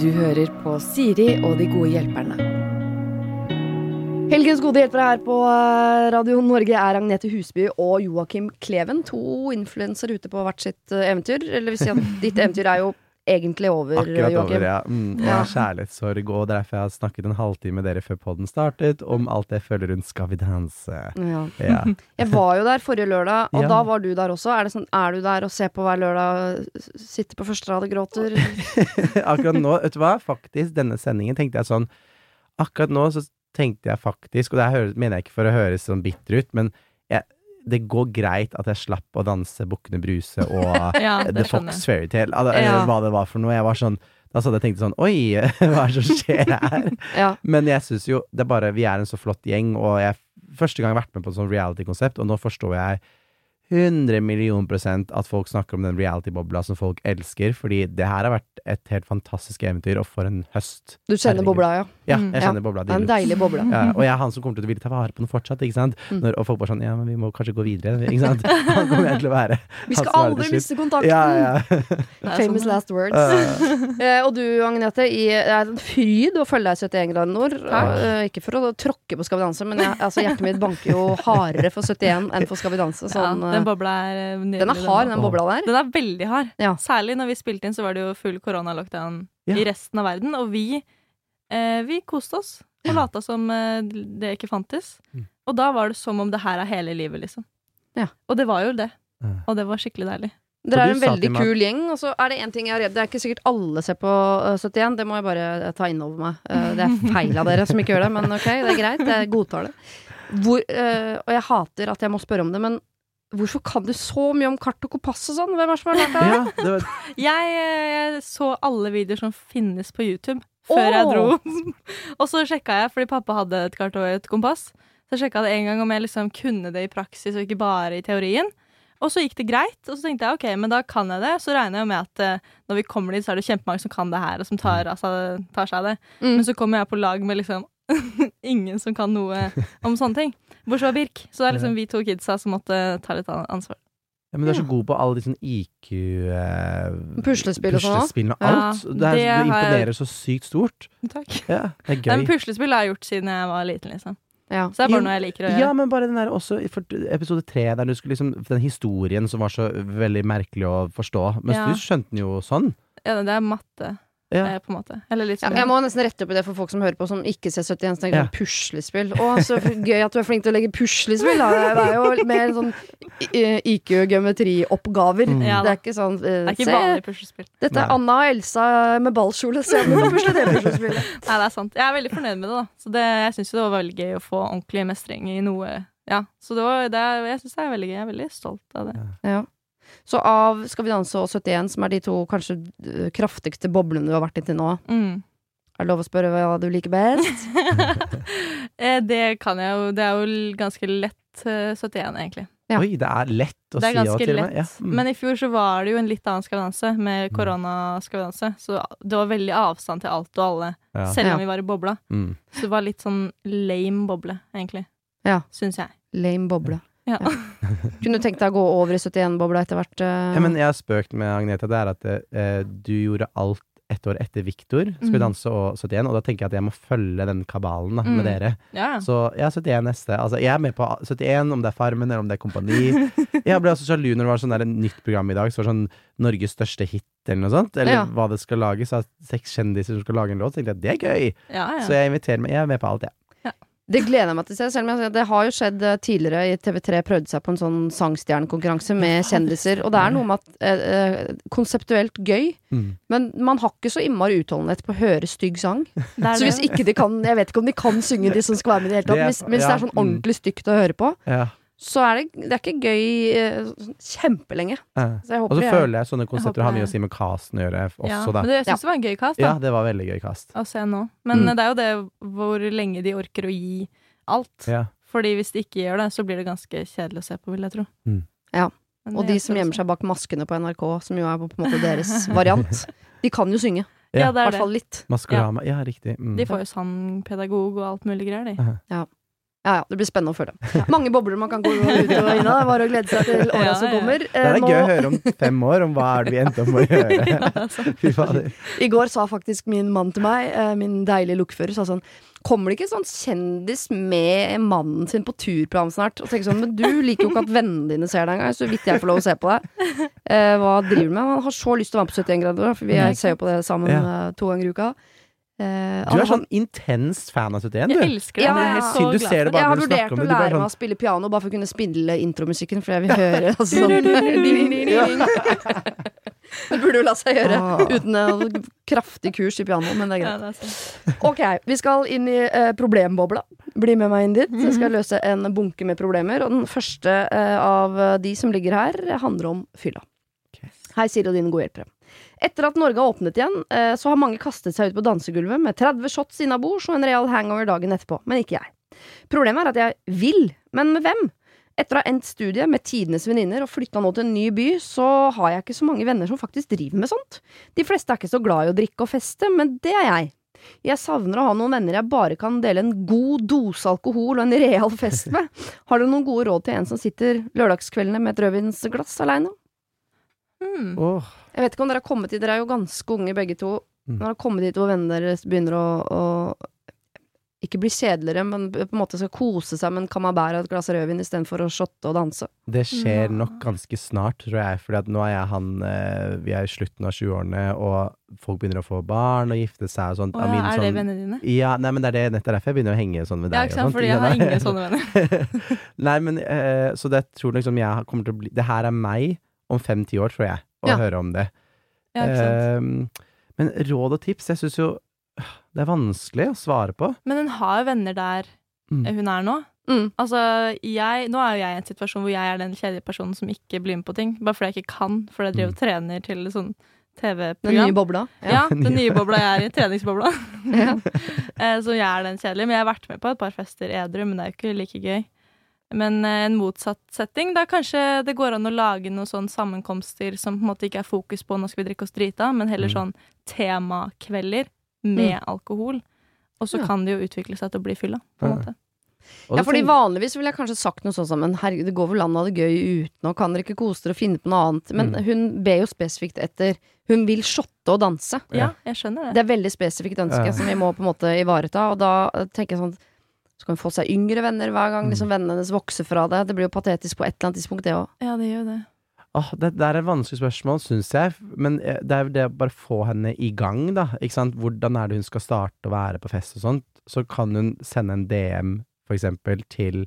Du hører på Siri og de gode hjelperne. Helgens gode hjelpere her på eh, Radio Norge er Agnete Husby og Joakim Kleven. To influensere ute på hvert sitt eh, eventyr. Eller vil si at ditt eventyr er jo egentlig over, Akkurat Joakim. over, ja. Mm, Ja. kjærlighetssorg, og derfor jeg har snakket en halvtime med dere før podden startet, om alt jeg føler rundt Skal vi danse. Ja. Ja. Jeg var jo der forrige lørdag, og Ja. da var du der også. Er, det sånn, er du der og ser på hver lørdag, sitter på første rad og gråter? Akkurat nå, vet du hva, faktisk, denne sendingen tenkte jeg sånn Akkurat nå så tenkte jeg faktisk, og det her mener jeg ikke for å høres sånn bitter ut, men jeg, det går greit at jeg slapp å danse Bukkene Bruse og Ja, The Fox. Fairytale, eller Ja. hva det var for noe. Jeg var sånn da satt jeg og sånn Oi, hva er det som skjer her? Ja. Men jeg syns jo det er bare Vi er en så flott gjeng, og jeg første gang har vært med på et sånt reality-konsept, og nå forstår jeg 100 million prosent at folk snakker om den reality-bobla som folk elsker, fordi det her har vært et helt fantastisk eventyr, og for en høst. Du kjenner Herregud. bobla, ja. Ja, jeg jeg Ja, bobla. Det er en deilig boble. Ja, og jeg er han som kommer til å ville ta vare på den fortsatt, ikke sant? Mm. Når, og folk bare sånn Ja, men vi må kanskje gå videre, ikke sant? Han kommer jeg til å være. Vi skal aldri miste kontakten! Ja, ja. Famous sånn. last words. Uh, Eh, og du, Agnete, i, det er en fryd å følge deg i 71 grader nord. Eh, ikke for å tråkke på Skal vi danse, men jeg, altså, hjertet mitt banker jo hardere for 71 enn for Skal vi danse. Sånn, den bobla er eh, nydelig. den er hard, den bobla der. Den er veldig hard. Ja. Særlig når vi spilte inn, så var det jo full koronalockdown Ja. i resten av verden. Og vi, eh, vi koste oss og lata som eh, det ikke fantes. Mm. Og da var det som om det her er hele livet, liksom. Ja. Og det var jo det. Og det var skikkelig deilig. Dere er en veldig meg- kul gjeng. Og så er det én ting jeg er redd Det er ikke sikkert alle ser på eh, 71, det må jeg bare eh, ta inn over meg. Eh, det er feil av dere som ikke gjør det, men ok, det er greit. Jeg godtar det. Hvor, eh, og jeg hater at jeg må spørre om det, men hvorfor kan du så mye om kart og kompass og sånn? Hvem er det som har lært deg det? ja, det var, Jeg, eh, jeg så alle videoer som finnes på YouTube før jeg dro. og så sjekka jeg, fordi pappa hadde et kart og et kompass. Så sjekka jeg det en gang om jeg liksom kunne det i praksis og ikke bare i teorien. Og så gikk det greit, og så tenkte jeg ok, men da kan jeg det. Så regner jeg jo med at eh, når vi kommer dit, så er det kjempemange som kan det her, og som tar, altså, tar seg av det. Mm. Men så kommer jeg på lag med liksom ingen som kan noe om sånne ting. Bortsett fra Birk. Så det er liksom vi to kidsa som måtte ta litt ansvar. ja, men du er så god på alle de sånn IQ eh, Puslespill og sånn, og Ja, alt. det, er, det du imponerer jeg- så sykt stort. Takk. Ja, det er Nei, men puslespill har jeg gjort siden jeg var liten, liksom. Ja. Så det er bare noe jeg liker å gjøre. Ja, men bare den der også for- episode tre, der du skulle liksom Den historien som var så veldig merkelig å forstå. Mens Ja. du skjønte den jo sånn. Ja, det er matte, Ja. eh, på en måte. Eller litt Ja, sånn. jeg må nesten rette opp i det for folk som hører på som ikke ser 71. Så tenker Ja. puslespill. Å, så gøy at du er flink til å legge puslespill. Da. Det er jo mer sånn IQ-geometrioppgaver. Mm. Ja, det er ikke sånn eh, Det er ikke vanlig puslespill. Dette er Nei. Anna og Elsa med ballkjole. Se om du kan pusle det puslespillet. Nei, det er sant. Jeg er veldig fornøyd med det, da. Så det, jeg syns det var veldig gøy å få ordentlig mestring i noe. Ja, så det var, det er, jeg syns det er veldig gøy. Jeg er veldig stolt av det. Ja. Så av Skal vi danse og 71, som er de to kanskje eh, kraftigste boblene du har vært i til nå, Mm. er det lov å spørre hva du liker best? Eh, det kan jeg jo. Det er jo ganske lett eh, 71, egentlig. Ja. Oi, det er lett å Det er si ja til lett. med. Ja. Mm. Men i fjor så var det jo en litt annen Skal vi danse, med Mm. korona-Skal vi danse. Så det var veldig avstand til alt og alle, ja. selv Ja. om vi var i bobla. Mm. Så det var litt sånn lame boble, egentlig. Ja. Syns jeg. Lame boble. Ja. Kunne du tenkt deg å gå over i 71-bobla etter hvert? Uh... Ja, men jeg har spøkt med Agneta det er at uh, du gjorde alt ett år etter Viktor, Skal vi Mm. danse og 71, og da tenker jeg at jeg må følge den kabalen da, Mm. med dere. Ja, ja. Så ja, 71 neste. Altså, jeg er med på 71, om det er Farmen eller om det er Kompani. Jeg ble også sjalu når det var sånn der, et nytt program i dag, så var sånn Norges største hit eller noe sånt. Eller Ja. hva det skal lages av seks kjendiser som skal lage en låt. Så tenkte jeg at det er gøy! ja, ja. Så jeg inviterer meg. Jeg er med på alt, jeg. Det gleder jeg meg til å se. Selv om jeg, det har jo skjedd eh, tidligere i TV3 prøvde seg på en sånn sangstjernekonkurranse med kjendiser. Og det er noe med at eh, eh, konseptuelt gøy, Mm. men man har ikke så innmari utholdenhet på å høre stygg sang. Det Så hvis ikke de kan Jeg vet ikke om de kan synge, de som skal være med i det hele tatt. Er- Hvis, ja, det er sånn ordentlig stygt å høre på, Ja. Så er det, det er ikke gøy eh, kjempelenge. Ja. Så jeg Og så er- føler jeg sånne konsepter håper har mye å si med casten å gjøre også, ja. da. Men det, jeg syns det var en gøy cast, da. Ja, det var veldig gøy cast. Å se nå. Men Mm. eh, det er jo det hvor lenge de orker å gi alt. Ja. Fordi hvis de ikke gjør det, så blir det ganske kjedelig å se på, vil jeg tro. Mm. Ja. Og de som gjemmer seg bak maskene på NRK, som jo er på en måte deres variant, de kan jo synge. Ja, I det er hvert det. fall litt. Maskorama. Ja, riktig. Mm. De får jo sangpedagog og alt mulig greier, de. Aha. Ja, ja, det blir spennende å følge. Mange bobler man kan gå ut og inn av. Bare å glede seg til åra Ja, som ja. kommer. Det Eh, er nå- gøy å høre om fem år, om hva er det vi endte opp med å gjøre. Fy fader. I går sa faktisk min mann til meg, eh, min deilige lokfører, sa sånn Kommer det ikke sånn kjendis med mannen sin på turprogram snart? Og tenker sånn, men du liker jo ikke at vennene dine ser deg engang, så vidt jeg får lov å se på deg. Eh, hva driver du med? Han har så lyst til å være med på 71 grader, for vi ser jo på det sammen Ja. eh, to ganger i uka. Eh, Du er sånn intens fan av 71, Jeg elsker det. Ja, jeg, er så du glad ser det bare jeg har når du vurdert snakker om å. Du lære sånn... meg sånn å spille piano bare for å kunne spille intromusikken, for jeg vil høre altså, sånn ding, ding, ding, ding. Det burde jo la seg gjøre Ah. uten en kraftig kurs i piano, men det er greit. Ok, vi skal inn i uh, problembobla. Bli med meg inn dit. Jeg skal løse en bunke med problemer. Og den første uh, av de som ligger her, handler om fylla. Hei, Siri og dine gode hjelpere. Etter at Norge har åpnet igjen, eh, så har mange kastet seg ut på dansegulvet med 30 shots innabords og en real hangover dagen etterpå, men ikke jeg. Problemet er at jeg vil, men med hvem? Etter å ha endt studiet med tidenes venninner og flytta nå til en ny by, så har jeg ikke så mange venner som faktisk driver med sånt. De fleste er ikke så glad i å drikke og feste, men det er jeg. Jeg savner å ha noen venner jeg bare kan dele en god dose alkohol og en real fest med. Har dere noen gode råd til en som sitter lørdagskveldene med et rødvinsglass aleine? Mm. Oh. Jeg vet ikke om dere har kommet hit, dere er jo ganske unge begge to. Mm. Når dere har kommet hit hvor vennene deres begynner å, å ikke bli kjedeligere, men på en måte skal kose seg med en camembert og et glass rødvin istedenfor å shotte og danse. Det skjer Ja. nok ganske snart, tror jeg. For nå er jeg han eh, Vi er i slutten av 20-årene, og folk begynner å få barn og gifte seg og sånt. Oh, ja, min er det sånn- vennene dine? Ja, nei, men det er det, nettopp derfor jeg begynner å henge sånn med Ja, deg. ikke sant? Fordi jeg har ingen sånne venner. Nei, men uh, Så det tror liksom jeg kommer til å bli Det her er meg om fem-ti år, tror jeg, å Ja. høre om det. Ja? Ehm, men råd og tips, jeg syns jo det er vanskelig å svare på. Men hun har jo venner der Mm. hun er nå. Mm. Altså, jeg, nå er jo jeg i en situasjon hvor jeg er den kjedelige personen som ikke blir med på ting. Bare fordi jeg ikke kan, fordi jeg driver og trener til sånn TV-program. Den nye bobla. Ja, den nye bobla jeg er i. Treningsbobla. Ja. Eh, Så jeg er den kjedelige. Men jeg har vært med på et par fester edru, men det er jo ikke like gøy. Men eh, en motsatt setting, da kanskje det går an å lage noen sånn sammenkomster som på en måte ikke er fokus på nå skal vi drikke oss drita, men heller Mm. sånn temakvelder med alkohol. Og så Ja. kan det jo utvikle seg til å bli fylla, på en Ja. måte. Ja, fordi vanligvis ville jeg kanskje sagt noe sånn som Men herregud, det går vel an å ha det gøy uten, og kan dere ikke kose dere og finne på noe annet? Men Mm. hun ber jo spesifikt etter Hun vil shotte og danse. Ja, jeg skjønner det. Det er veldig spesifikt ønske Ja. som vi må på en måte ivareta, og da tenker jeg sånn Så kan hun få seg yngre venner hver gang liksom vennene hennes vokser fra det. Det blir jo patetisk på et eller annet tidspunkt, det òg. Ja, det gjør det. Oh, det, det er et vanskelig spørsmål, syns jeg. Men eh, det er jo det å bare få henne i gang, da. Ikke sant? Hvordan er det hun skal starte å være på fest og sånt? Så kan hun sende en DM, for eksempel, til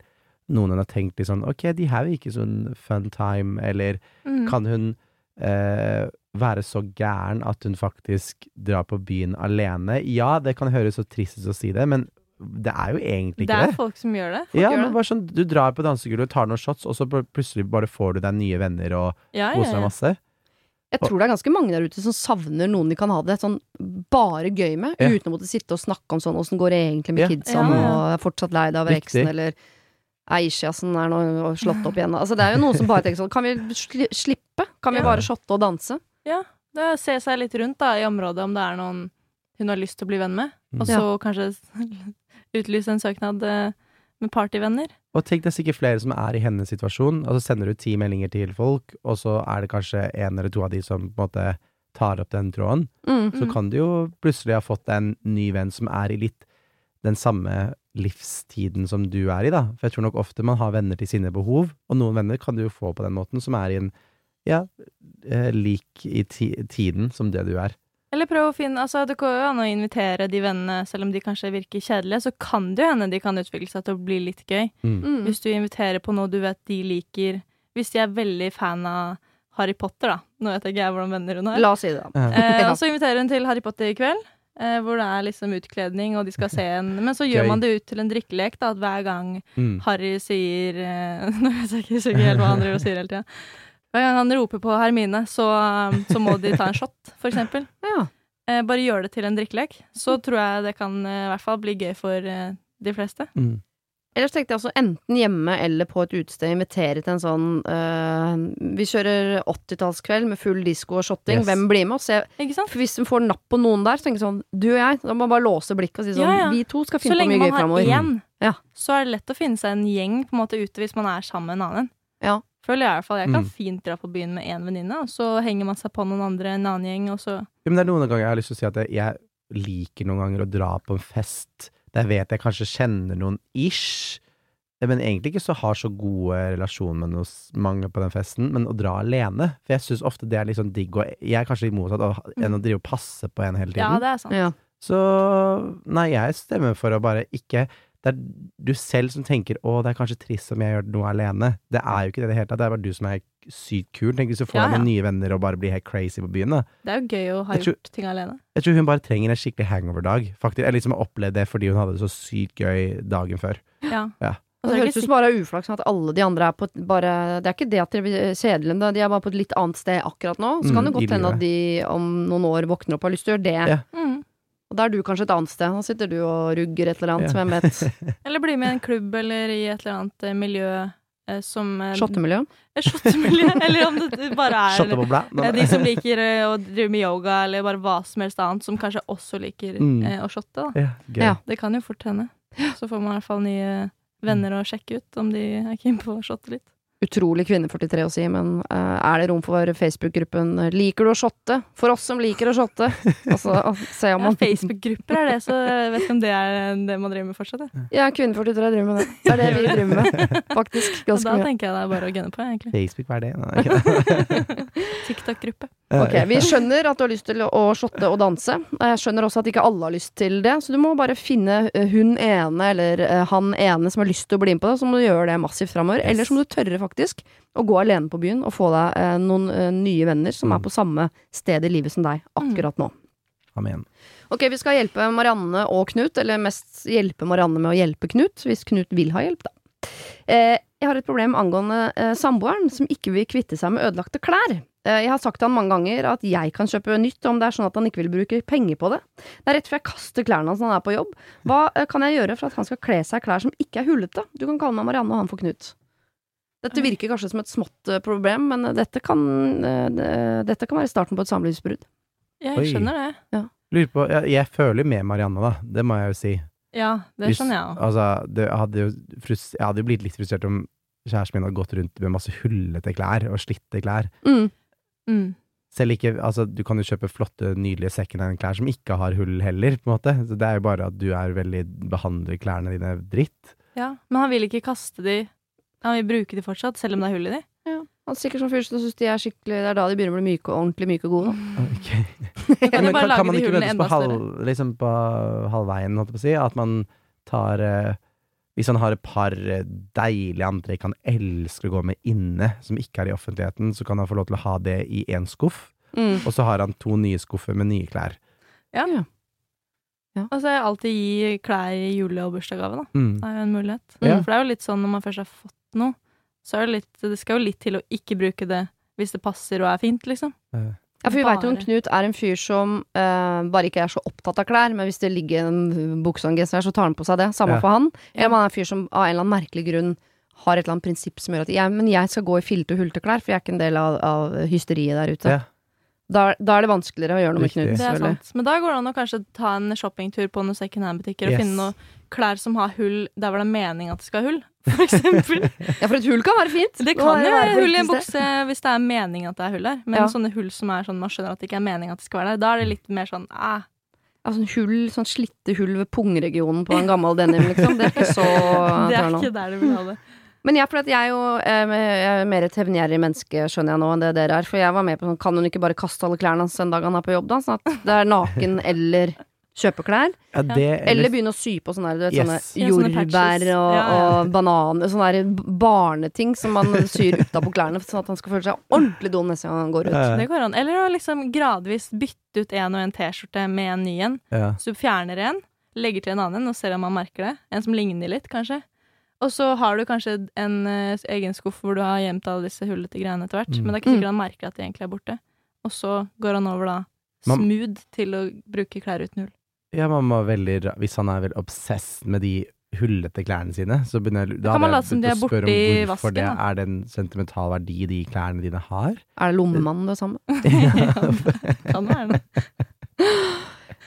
noen hun har tenkt litt sånn Ok, de her virker sånn fun time, eller Mm. kan hun eh, være så gæren at hun faktisk drar på byen alene? Ja, det kan høres så trist ut å si det, men det er jo egentlig ikke Det Det er folk som gjør det. Folk Ja, gjør men bare sånn, Du drar på dansegulvet, tar noen shots, og så plutselig bare får du deg nye venner og Ja, koser deg ja. masse. Jeg tror det er ganske mange der ute som savner noen de kan ha det sånn bare gøy med, Ja. uten å måtte sitte og snakke om sånn åssen går det egentlig med Ja. kidsa nå, ja. er fortsatt lei deg av eksen, eller Eisjasen er nå slått opp igjen. Altså, det er jo noen som bare tenker sånn Kan vi sli slippe? Kan vi bare shotte og danse? Det er å se seg litt rundt da, i området om det er noen hun har lyst til å bli venn med. Mm. Og så kanskje utlyse en søknad eh, med partyvenner. Og tenk det er sikkert flere som er i hennes situasjon, og så sender du ti meldinger til folk, og så er det kanskje en eller to av de som på en måte tar opp den tråden. Mm. Så Mm. kan du jo plutselig ha fått en ny venn som er i litt den samme livstiden som du er i, da. For jeg tror nok ofte man har venner til sine behov, og noen venner kan du jo få på den måten, som er i en, ja, eh, lik i ti tiden som det du er. Eller prøv å finne Altså, det går jo an å invitere de vennene, selv om de kanskje virker kjedelige, så kan det jo hende de kan utvikle seg til å bli litt gøy. Mm. Hvis du inviterer på noe du vet de liker Hvis de er veldig fan av Harry Potter, da. Nå vet jeg ikke jeg hvordan venner hun har. La oss si det, da. Eh, og så inviterer hun til Harry Potter i kveld, eh, hvor det er liksom utkledning, og de skal se en Men så gjør Gøy. man det ut til en drikkelek, da, at hver gang Mm. Harry sier eh, Nå vet jeg ikke, jeg ikke helt hva han driver og sier hele tida. Hver gang han roper på Hermine, så, eh, så må de ta en shot, for eksempel. Ja. Eh, bare gjør det til en drikkelek. Så tror jeg det kan eh, i hvert fall bli gøy for eh, de fleste. Mm. Ellers tenkte jeg altså enten hjemme eller på et utested invitere til en sånn øh, Vi kjører 80-tallskveld med full disko og shotting. Yes. Hvem blir med? oss? Jeg, Ikke sant? for hvis de får napp på noen der, så tenker jeg sånn Du og jeg, da må man bare låse blikket og si sånn Ja, ja. Vi to skal finne på lenge mye man gøy har framover. én Ja. så er det lett å finne seg en gjeng på en måte ute hvis man er sammen med en annen. Ja. Føler jeg i hvert fall. Jeg kan Mm. fint dra på byen med én venninne, og så henger man seg på noen andre, en annen gjeng, og så Ja, men det er noen ganger jeg har lyst til å si at jeg, jeg liker noen ganger å dra på en fest der jeg vet jeg kanskje kjenner noen ish, men egentlig ikke så har så gode relasjoner med noen mange på den festen, men å dra alene. For jeg syns ofte det er litt sånn digg, og jeg er kanskje litt motsatt av enn å drive og passe på en hele Ja, tiden. det er sant. Ja. Så nei, jeg stemmer for å bare ikke Det er du selv som tenker 'å, det er kanskje trist om jeg gjør noe alene'. Det er jo ikke det i det hele tatt. Det er bare du som er sykt kul. Tenk hvis du får Ja, ja. noen nye venner og bare blir helt crazy på byen, da. Det er jo gøy å ha Jeg tror- gjort ting alene. Jeg tror hun bare trenger en skikkelig hangover-dag. Faktisk, Eller liksom har opplevd det fordi hun hadde det så sykt gøy dagen før. Ja. Ja. Og så Det er det høres ut som bare er uflaks at alle de andre er på bare Det er ikke det at de blir kjedelige, de er bare på et litt annet sted akkurat nå. Så kan det Mm, godt hende at de om noen år våkner opp og har lyst til å gjøre det. Ja. mm. Og da er du kanskje et annet sted. Nå sitter du og rugger et eller annet, Ja. hvem vet. Eller bli med i en klubb eller i et eller annet eh, miljø eh, som eh, Shottemiljø. eller om det bare er de som liker eh, å drive med yoga eller bare hva som helst annet, som kanskje også liker Mm. å shotte. Da. Ja. Ja. Det kan jo fort hende. Så får man i hvert fall nye venner å sjekke ut om de er keen på å shotte litt. Utrolig Kvinne43 å si, men uh, er det rom for Facebook-gruppen eh, 'Liker du å shotte?' For oss som liker å shotte. Altså, se om Ja, Facebook-grupper er det, så jeg vet ikke om det er det man driver med fortsatt. jeg. Ja, Kvinne43 driver med det. Det er det vi driver med, faktisk. Ganske mye. da tenker jeg det er bare å gunne på, egentlig. Facebook, hva er det? Nei, ikke det. TikTok-gruppe. Ok, Vi skjønner at du har lyst til å shotte og danse. Jeg skjønner også at ikke alle har lyst til det, så du må bare finne eh, hun ene eller eh, han ene som har lyst til å bli med på det, så må du gjøre det massivt framover. Yes. Eller så må du tørre faktisk å gå alene på byen og få deg eh, noen eh, nye venner som Mm. er på samme sted i livet som deg akkurat nå. Amen. Ok, vi skal hjelpe Marianne og Knut, eller mest hjelpe Marianne med å hjelpe Knut, hvis Knut vil ha hjelp, da. Eh, jeg har et problem angående eh, samboeren som ikke vil kvitte seg med ødelagte klær. Eh, jeg har sagt til han mange ganger at jeg kan kjøpe nytt om det er sånn at han ikke vil bruke penger på det. Det er rett før jeg kaster klærne hans når han er på jobb. Hva eh, kan jeg gjøre for at han skal kle seg i klær som ikke er hullete? Du kan kalle meg Marianne, og han får Knut. Dette virker kanskje som et smått eh, problem, men dette kan, dette kan være starten på et samlivsbrudd. Jeg skjønner det. Lurer på, jeg, jeg føler med Marianne, da. Det må jeg jo si. Ja, det skjønner jeg òg. Altså, det hadde jeg hadde jo blitt litt frustrert om kjæresten min hadde gått rundt med masse hullete klær og slitte klær. Mm. Mm. Selv ikke, altså Du kan jo kjøpe flotte, nydelige secondhand-klær som ikke har hull heller, på en måte. Så det er jo bare at du er veldig behandler klærne dine dritt. Ja, men han vil ikke kaste de. Han vil bruke de fortsatt, selv om det er hull i de. Han er sikkert som fyr som syns de er skikkelig Det er da de begynner å bli myke, ordentlig myke og gode. Okay. Ok. Kan Men kan, kan man ikke møtes på, halv, liksom på halvveien, holdt jeg på å si? At man tar eh, Hvis han har et par eh, deilige antrekk han elsker å gå med inne, som ikke er i offentligheten, så kan han få lov til å ha det i én skuff. Mm. Og så har han to nye skuffer med nye klær. Ja. Ja. Ja. Altså, jeg alltid gi klær i jule- og bursdagsgave, da. Mm. Det er jo en mulighet. Ja. For det er jo litt sånn når man først har fått noe, så er det litt Det skal jo litt til å ikke bruke det hvis det passer og er fint, liksom. Eh, Ja, for vi vet jo om Knut er en fyr som uh, bare ikke er så opptatt av klær, men hvis det ligger en bukse og en genser her, så tar han på seg det. Samme Ja. for han. Eller om han er en fyr som av en eller annen merkelig grunn har et eller annet prinsipp som gjør at jeg, men jeg skal gå i filte og hulteklær, for jeg er ikke en del av, av hysteriet der ute. Ja. Da, da er det vanskeligere å gjøre noe med Knut. Det er sant. Men da går det an å kanskje ta en shoppingtur på noen second hand-butikker og Yes. finne noen klær som har hull der hvor det er mening at det skal ha hull, for eksempel. Ja, for et hull kan være fint. Det kan jo være hull i en bukse hvis det er meningen at det er hull der. Men Ja. sånne hull som er sånn man skjønner at det ikke er meningen at det skal være der, da er det litt mer sånn eh. Altså hull, sånn slitte hull ved pungregionen på en gammel denim, liksom. Det er ikke så Det er ikke der du vil ha det. Men jeg, jeg er jo eh, er mer et hevngjerrig menneske, skjønner jeg nå, enn det dere er. For jeg var med på sånn, kan hun ikke bare kaste alle klærne hans en dag han er på jobb, da? Sånn at det er naken eller kjøpe klær. Ja, det, Eller begynne å sy på sånne, du vet, Yes. sånne jordbær og, Ja, ja. og bananer. Sånne barneting som man syr utapå klærne, sånn at han skal føle seg ordentlig dum neste gang han går ut. Ja. Det går an. Eller å liksom gradvis bytte ut en og en T-skjorte med en ny en. ja. Så du fjerner en, legger til en annen og ser om han merker det. En som ligner litt, kanskje. Og så har du kanskje en uh, egen skuff hvor du har gjemt alle disse hullete greiene etter hvert. Mm. Men det er ikke sikkert han merker at de egentlig er borte. Og så går han over da Man- smooth til å bruke klær uten hull. Ja, man må veldig Hvis han er veldig obsessed med de hullete klærne sine, så begynner jeg da kan man late som de er borti vasken. hvorfor det da. er det en sentimental verdi de klærne dine har. Er det lommemannen det samme? ja, det kan være det.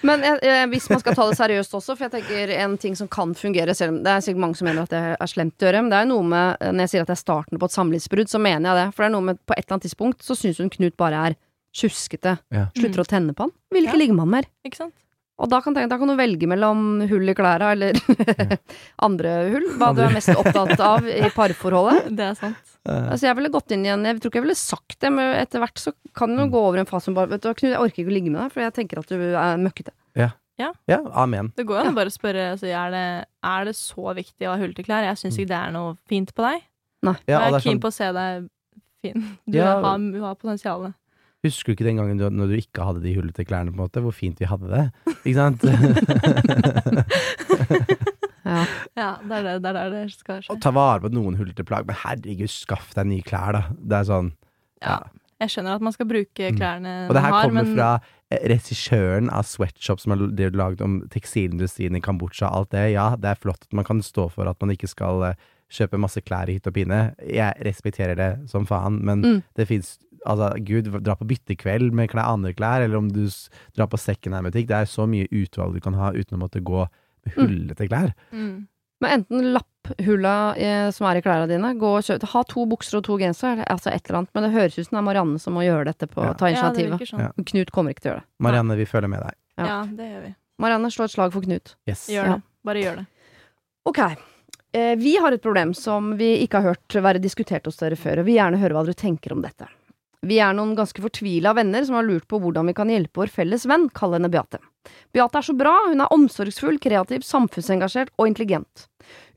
Men jeg, hvis man skal ta det seriøst også, for jeg tenker en ting som kan fungere, selv om det er sikkert mange som mener at det er slemt å gjøre, men det er noe med Når jeg sier at det er starten på et samlivsbrudd, så mener jeg det. For det er noe med på et eller annet tidspunkt så syns hun Knut bare er tjuskete. Ja. Slutter å tenne på han. Vil ikke Ja. ligge med han mer. Ikke sant? Og da kan, tenke, da kan du velge mellom hull i klæra eller andre hull. Hva du er mest opptatt av i parforholdet. Det er sant. Eh, Altså Jeg ville gått inn igjen Jeg tror ikke jeg ville sagt det, men etter hvert så kan du gå over en fase som bare Vet du Knut, jeg orker ikke å ligge med deg, for jeg tenker at du er møkkete. ja, amen. Det går jo an å bare spørre altså, er, det, er det så viktig å ha hull til klær. Jeg syns ikke det er noe fint på deg. Ja, jeg er er keen sånn, på å se deg fin. Du Ja. har, du har potensialet. Husker du ikke den gangen du, når du ikke hadde de hullete klærne, på en måte? Hvor fint vi hadde det? Ikke sant? Ja. Ja, det er det det er det skal skje. Og ta vare på noen hullete plagg, men herregud, skaff deg nye klær, da. Det er sånn Ja. Jeg skjønner at man skal bruke klærne Mm. klærne Og det her har, kommer men fra eh, regissøren av Sweatshop som har lagd er om tekstilindustrien i Kambodsja. Alt det. Ja, det er flott at man kan stå for at man ikke skal eh, kjøpe masse klær i hytt og pine. Jeg respekterer det som faen, men Mm. det fins Altså, gud, dra på byttekveld med klær, andre klær, eller om du s- drar på secondhand-butikk. Det er så mye utvalg du kan ha uten å måtte gå med hullete klær. mm. Men enten lapphulla eh, som er i klærne dine, gå og kjøp Ha to bukser og to gensere, eller altså et eller annet. Men det høres ut som det er Marianne som må gjøre dette på Ja. ta Ja, det initiativet. virker sånn. Ja. Knut kommer ikke til å gjøre det. Marianne, vi følger med deg. Ja. Ja, det gjør vi. Marianne, slå et slag for Knut. Yes. Gjør Ja. det. Bare gjør det. Ok. Eh, vi har et problem som vi ikke har hørt være diskutert hos dere før, og vi vil gjerne høre hva dere tenker om dette. Vi er noen ganske fortvila venner som har lurt på hvordan vi kan hjelpe vår felles venn, kall henne Beate. Beate er så bra, hun er omsorgsfull, kreativ, samfunnsengasjert og intelligent.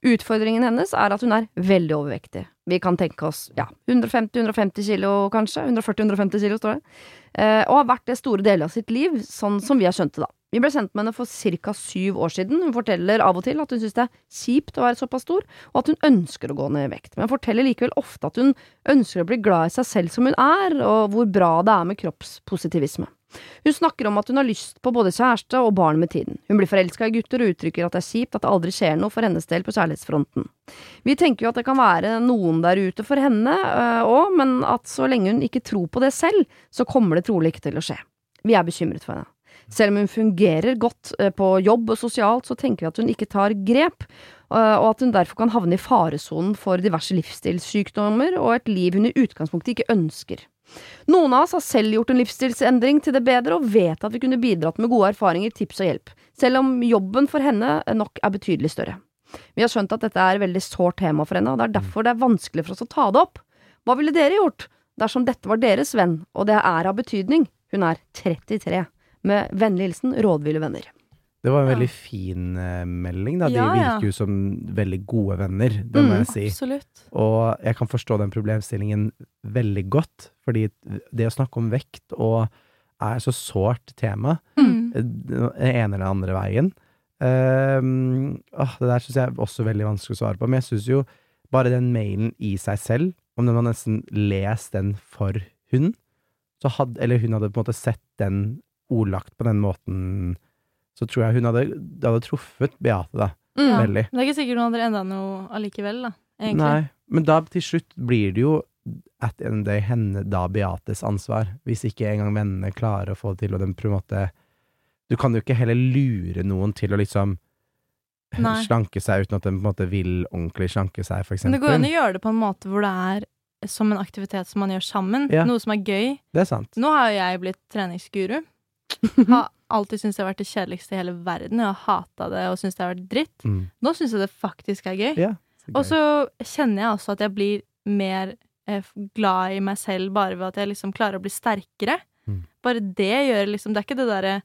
Utfordringen hennes er at hun er veldig overvektig. Vi kan tenke oss ja, 150-150 kilo kanskje, 140-150 kilo står det, eh, og har vært det store deler av sitt liv, sånn som vi har skjønt det da. Vi ble kjent med henne for ca. syv år siden. Hun forteller av og til at hun syns det er kjipt å være såpass stor, og at hun ønsker å gå ned i vekt, men forteller likevel ofte at hun ønsker å bli glad i seg selv som hun er, og hvor bra det er med kroppspositivisme. Hun snakker om at hun har lyst på både kjæreste og barn med tiden. Hun blir forelska i gutter og uttrykker at det er kjipt at det aldri skjer noe for hennes del på kjærlighetsfronten. Vi tenker jo at det kan være noen der ute for henne òg, men at så lenge hun ikke tror på det selv, så kommer det trolig ikke til å skje. Vi er bekymret for henne. Selv om hun fungerer godt eh, på jobb og sosialt, så tenker vi at hun ikke tar grep, eh, og at hun derfor kan havne i faresonen for diverse livsstilssykdommer og et liv hun i utgangspunktet ikke ønsker. Noen av oss har selv gjort en livsstilsendring til det bedre, og vet at vi kunne bidratt med gode erfaringer, tips og hjelp, selv om jobben for henne nok er betydelig større. Vi har skjønt at dette er et veldig sårt tema for henne, og det er derfor det er vanskelig for oss å ta det opp. Hva ville dere gjort dersom dette var deres venn, og det er av betydning? Hun er 33. Med vennlig hilsen rådville venner. Det var en Ja. veldig fin eh, melding, da. De Ja, ja. virker jo som veldig gode venner, det må Mm, jeg si. Absolutt. Og jeg kan forstå den problemstillingen veldig godt, fordi det å snakke om vekt og er så sårt tema, Mm. eh, den ene eller den andre veien Ehm, åh, Det der syns jeg er også veldig vanskelig å svare på, men jeg syns jo bare den mailen i seg selv, om den var nesten lest den for hun, så hadde, eller hun hadde på en måte sett den ordlagt på den måten, så tror jeg hun hadde, det hadde truffet Beate, da. Mm. Ja. Veldig. Men det er ikke sikkert hun hadde enda noe allikevel, da. Egentlig. Nei, men da til slutt blir det jo at end of day henne da Beates ansvar, hvis ikke engang vennene klarer å få det til, og den på en måte Du kan jo ikke heller lure noen til å liksom Nei. slanke seg uten at den på en måte vil ordentlig slanke seg, for eksempel. Men det går an å gjøre det på en måte hvor det er som en aktivitet som man gjør sammen. Ja. Noe som er gøy. Det er sant. Nå har jo jeg blitt treningsguru. Har alltid syntes det har vært det kjedeligste i hele verden. Jeg har hata det og syntes det har vært dritt. Mm. Nå syns jeg det faktisk er gøy. Yeah, Og så kjenner jeg også at jeg blir mer eh, glad i meg selv bare ved at jeg liksom klarer å bli sterkere. Mm. Bare det gjør liksom Det er ikke det derre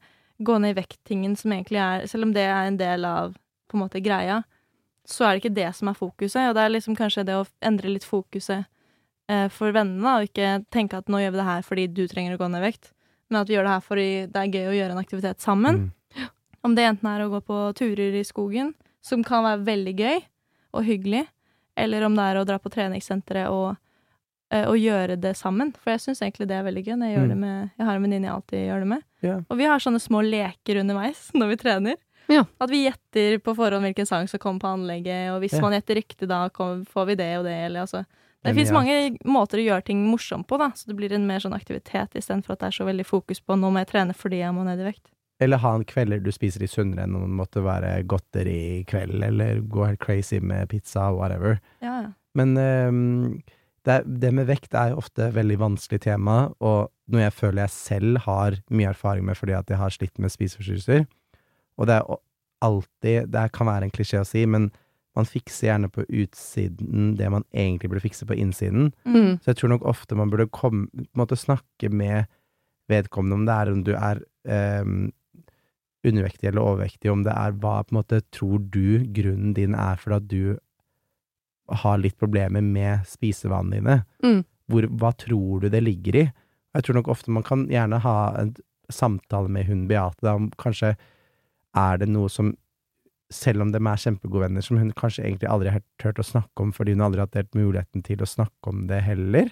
gå ned i vekt-tingen som egentlig er Selv om det er en del av på en måte greia, så er det ikke det som er fokuset. Og det er liksom kanskje det å endre litt fokuset eh, for vennene, og ikke tenke at nå gjør vi det her fordi du trenger å gå ned i vekt, men at vi gjør det her fordi det er gøy å gjøre en aktivitet sammen. Mm. Om det enten er å gå på turer i skogen, som kan være veldig gøy og hyggelig, eller om det er å dra på treningssenteret og, eh, og gjøre det sammen. For jeg syns egentlig det er veldig gøy. Når jeg, gjør Mm. det med, jeg har en venninne jeg alltid gjør det med. Yeah. Og vi har sånne små leker underveis når vi trener. Ja. At vi gjetter på forhånd hvilken sang som kommer på anlegget, og hvis Ja. man gjetter riktig, da kom, får vi det og det, eller altså Det fins mange måter å gjøre ting morsomt på, da, så det blir en mer sånn aktivitet istedenfor at det er så veldig fokus på nå må jeg trene fordi jeg må ned i vekt. Eller ha en kvelder du spiser litt sunnere enn det måtte være godteri i kveld, eller gå helt crazy med pizza, whatever. Ja, ja. Men um, det, det med vekt er jo ofte veldig vanskelig tema, og noe jeg føler jeg selv har mye erfaring med fordi at jeg har slitt med spiseforstyrrelser. Og det er alltid Det kan være en klisjé å si, men man fikser gjerne på utsiden det man egentlig burde fikse på innsiden. Mm. Så jeg tror nok ofte man burde komme, snakke med vedkommende om det er om du er um, undervektig eller overvektig, om det er hva på en måte tror du grunnen din er for at du har litt problemer med spisevanene dine. Mm. Hvor, hva tror du det ligger i? Jeg tror nok ofte man kan gjerne ha en samtale med hun Beate, da, om kanskje er det noe som selv om de er kjempegode venner, som hun kanskje egentlig aldri har turt å snakke om, fordi hun aldri har hatt muligheten til å snakke om det heller.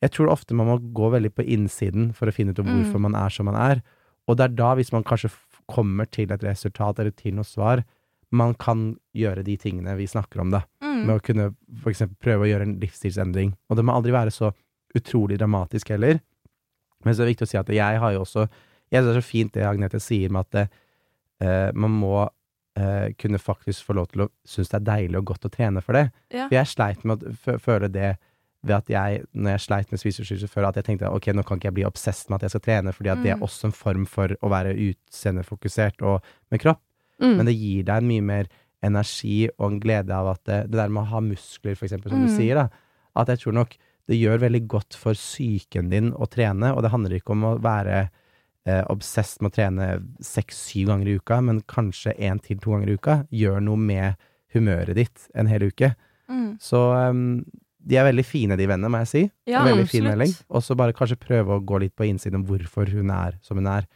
Jeg tror ofte man må gå veldig på innsiden for å finne ut om Mm. hvorfor man er som man er. Og det er da, hvis man kanskje kommer til et resultat eller til noe svar, man kan gjøre de tingene vi snakker om, da. Mm. Med å kunne eksempel prøve å gjøre en livsstilsendring. Og det må aldri være så utrolig dramatisk heller. Men så er det viktig å si at jeg har jo også Jeg synes det er så fint det Agnete sier med at eh, man må eh, kunne faktisk få lov til å synes det er deilig og godt å trene for det. Ja. For jeg sleit med å føle det ved at jeg, når jeg sleit med spiseforstyrrelser før, at jeg tenkte ok, nå kan ikke jeg bli obsess med at jeg skal trene, fordi at det er Mm. også en form for å være utseendefokusert og med kropp. Mm. Men det gir deg en mye mer energi og en glede av at det, det der med å ha muskler, for eksempel, som du Mm. sier, da, at jeg tror nok det gjør veldig godt for psyken din å trene, og det handler ikke om å være eh, obsess med å trene seks-syv ganger i uka, men kanskje én til to ganger i uka. Gjør noe med humøret ditt en hel uke. Mm. Så um, de er veldig fine, de vennene, må jeg si. Ja, veldig fin melding. Og så bare kanskje prøve å gå litt på innsiden om hvorfor hun er som hun er.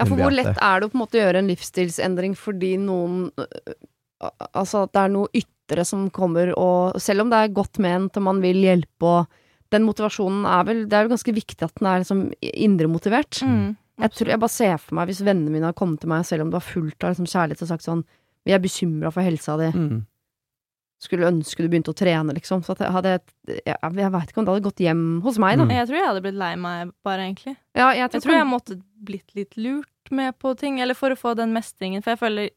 Ja, for hvor lett er det å på en måte gjøre en livsstilsendring fordi noen øh, Altså at det er noe ytre som kommer og Selv om det er godt ment og man vil hjelpe og Den motivasjonen er vel Det er jo ganske viktig at den er liksom indremotivert. Mm. Jeg, tror, jeg bare ser for meg hvis vennene mine har kommet til meg, selv om det var fullt av liksom kjærlighet, og sagt sånn Vi er bekymra for helsa di. Mm. Skulle ønske du begynte å trene, liksom. Så jeg hadde Jeg, jeg veit ikke om det hadde gått hjem hos meg, da. Mm. Jeg tror jeg hadde blitt lei meg, bare, egentlig. Ja, jeg, Jeg tror jeg måtte blitt litt lurt med på ting, eller for å få den mestringen. For jeg føler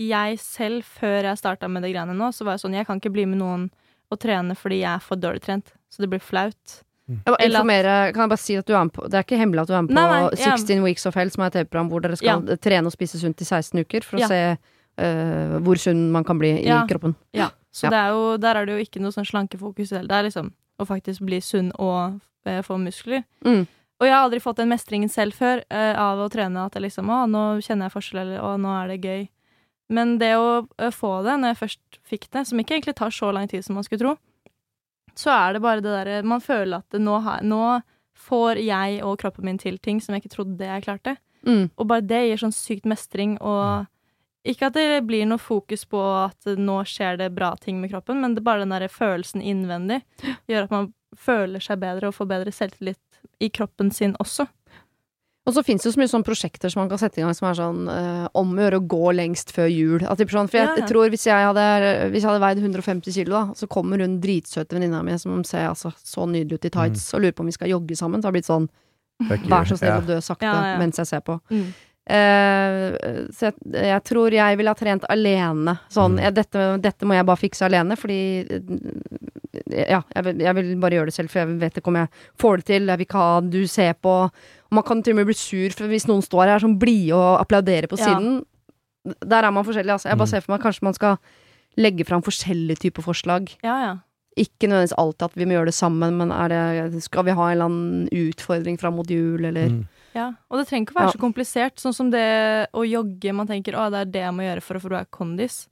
jeg selv, før jeg starta med det greiene nå, så var jeg sånn Jeg kan ikke bli med noen og trene fordi jeg er for dårlig trent. Så det blir flaut. Jeg må informere, kan jeg bare si at du er med på Det er ikke hemmelig at du er med på Nei, nei, ja. 16 Weeks of Hell, som er et TV-program hvor dere skal trene og spise sunt i 16 uker, for å Ja. se uh, hvor sunn man kan bli i Ja. kroppen. Ja, så Ja. Det er jo, der er det jo ikke noe sånn slankefokus i det. Det er liksom å faktisk bli sunn og eh, få muskler. Mm. Og jeg har aldri fått den mestringen selv før uh, av å trene at jeg liksom Å, nå kjenner jeg forskjell, eller å, nå er det gøy. Men det å få det, når jeg først fikk det, som ikke egentlig tar så lang tid som man skulle tro, så er det bare det derre Man føler at nå, nå får jeg og kroppen min til ting som jeg ikke trodde jeg klarte. Mm. Og bare det gir sånn sykt mestring, og ikke at det blir noe fokus på at nå skjer det bra ting med kroppen, men det er bare den der følelsen innvendig gjør at man føler seg bedre og får bedre selvtillit i kroppen sin også. Og så fins det jo så mye sånne prosjekter som man kan sette i gang som er sånn øh, om å gjøre å gå lengst før jul. At det for jeg, jeg tror hvis jeg hadde, hvis jeg hadde veid 150 kilo, da, så kommer hun dritsøte venninna mi som ser altså så nydelig ut i tights, og lurer på om vi skal jogge sammen. Så har det blitt sånn vær så snill å dø sakte Ja, ja. mens jeg ser på. Mm. Uh, så jeg, jeg tror jeg ville ha trent alene. Sånn, Mm. jeg, dette, dette må jeg bare fikse alene, fordi eh, Ja, jeg vil, jeg vil bare gjøre det selv, for jeg vet ikke om jeg får det til. Jeg vil ikke ha du ser på. Man kan til og med bli sur for hvis noen står her sånn blide og applauderer på Ja. siden. Der er man forskjellig, altså. Jeg bare Mm. ser for meg kanskje man skal legge fram forskjellige typer forslag. Ja, ja. Ikke nødvendigvis alltid at vi må gjøre det sammen, men er det, skal vi ha en eller annen utfordring fram mot jul, eller Mm. Ja, og det trenger ikke å være Ja. så komplisert, sånn som det å jogge. Man tenker å, det er det jeg må gjøre for å få bra kondis.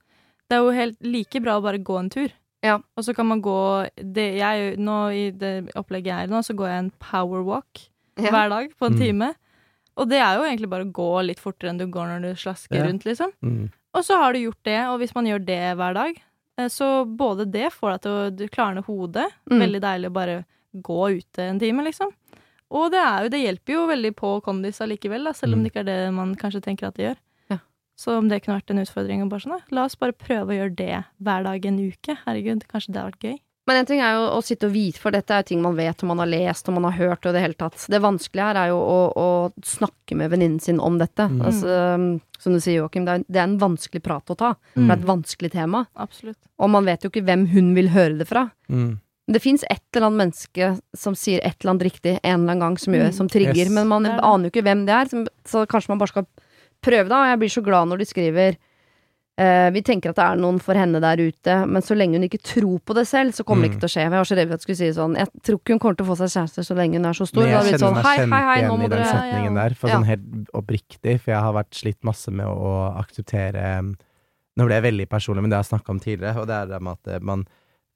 Det er jo helt like bra å bare gå en tur. Ja. Og så kan man gå det, jeg, nå, I det opplegget jeg er i nå, så går jeg en power walk Ja. hver dag på en Mm. time. Og det er jo egentlig bare å gå litt fortere enn du går når du slasker Ja. rundt, liksom. Mm. Og så har du gjort det, og hvis man gjør det hver dag, eh, så både det får deg til å du klarne hodet. Mm. Veldig deilig å bare gå ute en time, liksom. Og det, er jo, det hjelper jo veldig på kondis allikevel, da, selv om Mm. det ikke er det man kanskje tenker at det gjør. Ja. Så om det kunne vært en utfordring, og bare sånn, da, la oss bare prøve å gjøre det hver dag en uke. Herregud, kanskje det har vært gøy. Men en ting er jo å sitte og vite, for dette er jo ting man vet og man har lest og man har hørt og i det hele tatt. Det vanskelige her er jo å, å snakke med venninnen sin om dette. Mm. Altså, som du sier, Joakim, det, er- det er en vanskelig prat å ta. Mm. det er et vanskelig tema. Absolutt. Og man vet jo ikke hvem hun vil høre det fra. Mm. Det fins et eller annet menneske som sier et eller annet riktig en eller annen gang, som, gjør, Mm. som trigger, Yes. men man er aner jo ikke hvem det er. Så kanskje man bare skal prøve, da. Og jeg blir så glad når de skriver vi tenker at det er noen for henne der ute, men så lenge hun ikke tror på det selv, så kommer det Mm. ikke til å skje. Jeg var så redd for at jeg skulle si sånn Jeg tror ikke hun kommer til å få seg kjæreste så lenge hun er så stor. Men jeg det kjenner sånn, meg hei, hei, hei, igjen i den setningen der, for Ja. sånn helt oppriktig, for jeg har vært slitt masse med å akseptere um, Nå ble jeg veldig personlig, men det har jeg snakka om tidligere, og det er det med at eh, man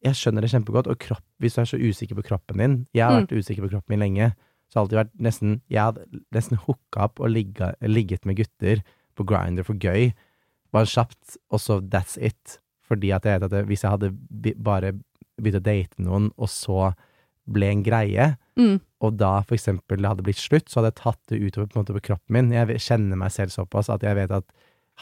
Jeg skjønner det kjempegodt, og kropp, hvis du er så usikker på kroppen din Jeg har Mm. vært usikker på kroppen min lenge, så har alltid vært nesten Jeg hadde nesten hooka opp og ligga, ligget med gutter på Grinder for gøy, bare kjapt, og så that's it. Fordi at jeg vet at hvis jeg hadde bare begynt å date noen, og så ble en greie, mm, og da for eksempel det hadde blitt slutt, så hadde jeg tatt det utover på, måte, på kroppen min. Jeg kjenner meg selv såpass at jeg vet at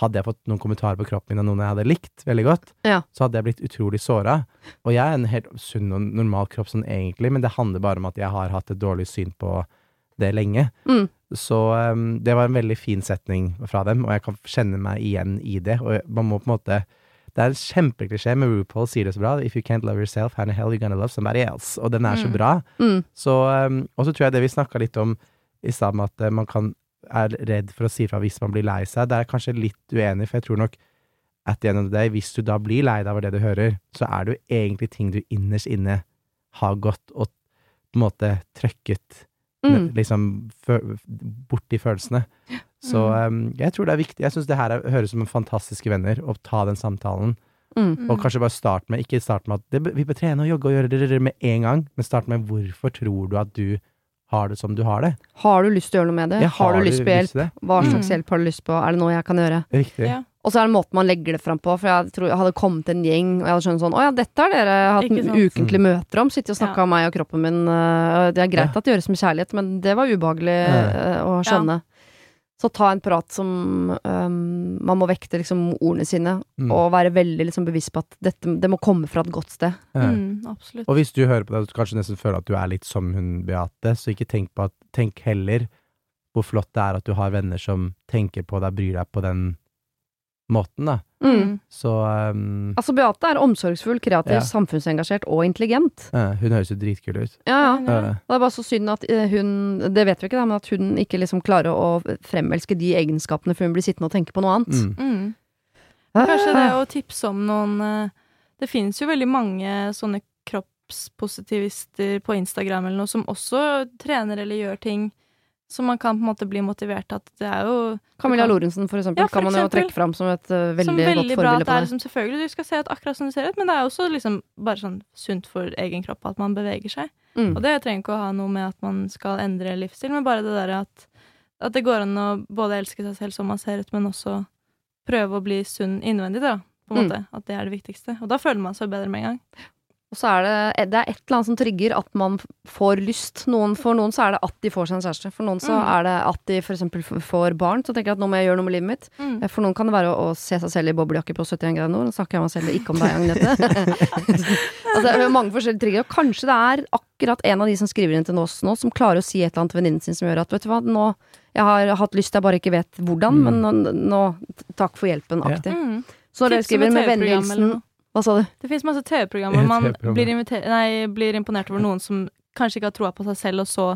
hadde jeg fått noen kommentarer på kroppen min av noen jeg hadde likt veldig godt, Ja. så hadde jeg blitt utrolig såra. Og jeg er en helt sunn og normal kropp sånn egentlig, men det handler bare om at jeg har hatt et dårlig syn på det lenge. mm, Så um, det var en veldig fin setning fra dem, og jeg kan kjenne meg igjen i det. Og man må på en måte Det er en kjempeklisjé, men RuPaul sier det så bra. If you can't love yourself, how in hell you gonna love somebody else? Og den er så Mm. bra. mm, Så, um, og så tror jeg det vi snakka litt om i stad, med at eh, man kan, er redd for å si fra hvis man blir lei seg. Det er jeg kanskje litt uenig, for jeg tror nok at the end of the day, hvis du da blir lei deg over det du hører, så er det jo egentlig ting du innerst inne har gått og på en måte trøkket mm. liksom borti følelsene. Så um, jeg tror det er viktig. Jeg syns det her er, høres som en fantastiske venner, å ta den samtalen. Mm. Og kanskje bare start med Ikke start med at det, vi bør trene og jogge og gjøre det, det, det med en gang, men start med hvorfor tror du at du har det som du har det? Har du lyst til å gjøre noe med det? Ja, har, du lyst på hjelp? det? Hva slags Mm. hjelp har du lyst på? Er det noe jeg kan gjøre? Riktig. Ja. Og så er det måten man legger det fram på. For jeg tror jeg hadde kommet en gjeng, og jeg hadde skjønt sånn Å ja, dette har dere hatt ukentlige møter om. Sittet og snakka Ja. om meg og kroppen min. øh, Det er greit Ja. at det gjøres med kjærlighet, men det var ubehagelig Ja. øh, å skjønne. Så ta en prat som um, Man må vekte liksom ordene sine, Mm. og være veldig liksom bevisst på at dette, det må komme fra et godt sted. Ja. Mm, absolutt. Og hvis du hører på det, og du kanskje nesten føler at du er litt som hun Beate, så ikke tenk på at Tenk heller hvor flott det er at du har venner som tenker på deg, bryr deg på den måten, da. Mm. Så um, Altså, Beate er omsorgsfull, kreativ, Ja. samfunnsengasjert og intelligent. eh, Hun høres jo dritkul ut. Ja, ja. Ja. Det er bare så synd at eh, hun Det vet vi ikke, da, men at hun ikke liksom klarer å fremelske de egenskapene før hun blir sittende og tenke på noe annet. mm. Mm. Kanskje det å tipse om noen eh, Det finnes jo veldig mange sånne kroppspositivister på Instagram eller noe som også trener eller gjør ting som man kan på en måte bli motivert at det er jo Camilla Lorentzen, for eksempel, Ja, for kan man jo trekke fram som et uh, veldig, som veldig godt forbilde på det. liksom Selvfølgelig du skal se ut akkurat som du ser ut, men det er også liksom bare sånn sunt for egen kropp at man beveger seg. Mm. Og det trenger ikke å ha noe med at man skal endre livsstil, men bare det derre at, at det går an å både elske seg selv som man ser ut, men også prøve å bli sunn innvendig, da. På en Mm. måte. At det er det viktigste. Og da føler man seg bedre med en gang. Og så er det, det er et eller annet som trigger at man får lyst. Noen, for noen så er det at de får seg en kjæreste. For noen så Mm. er det at de for eksempel får barn. Så tenker jeg at nå må jeg gjøre noe med livet mitt. Mm. For noen kan det være å, å se seg selv i boblejakke på 71 grader nord. Nå snakker jeg meg selv, ikke om deg, Agnete. altså, det er mange forskjellige trigger. Og kanskje det er akkurat en av de som skriver inn til oss nå, som klarer å si et eller annet til venninnen sin som gjør at vet du hva, nå jeg har hatt lyst, jeg bare ikke vet hvordan, Mm. men nå, nå Takk for hjelpen, Ja. aktig. Mm. Så dere Tips skriver med noe. Hva sa du? Det fins masse TV-programmer hvor man blir, nei, blir imponert over noen som kanskje ikke har troa på seg selv, og så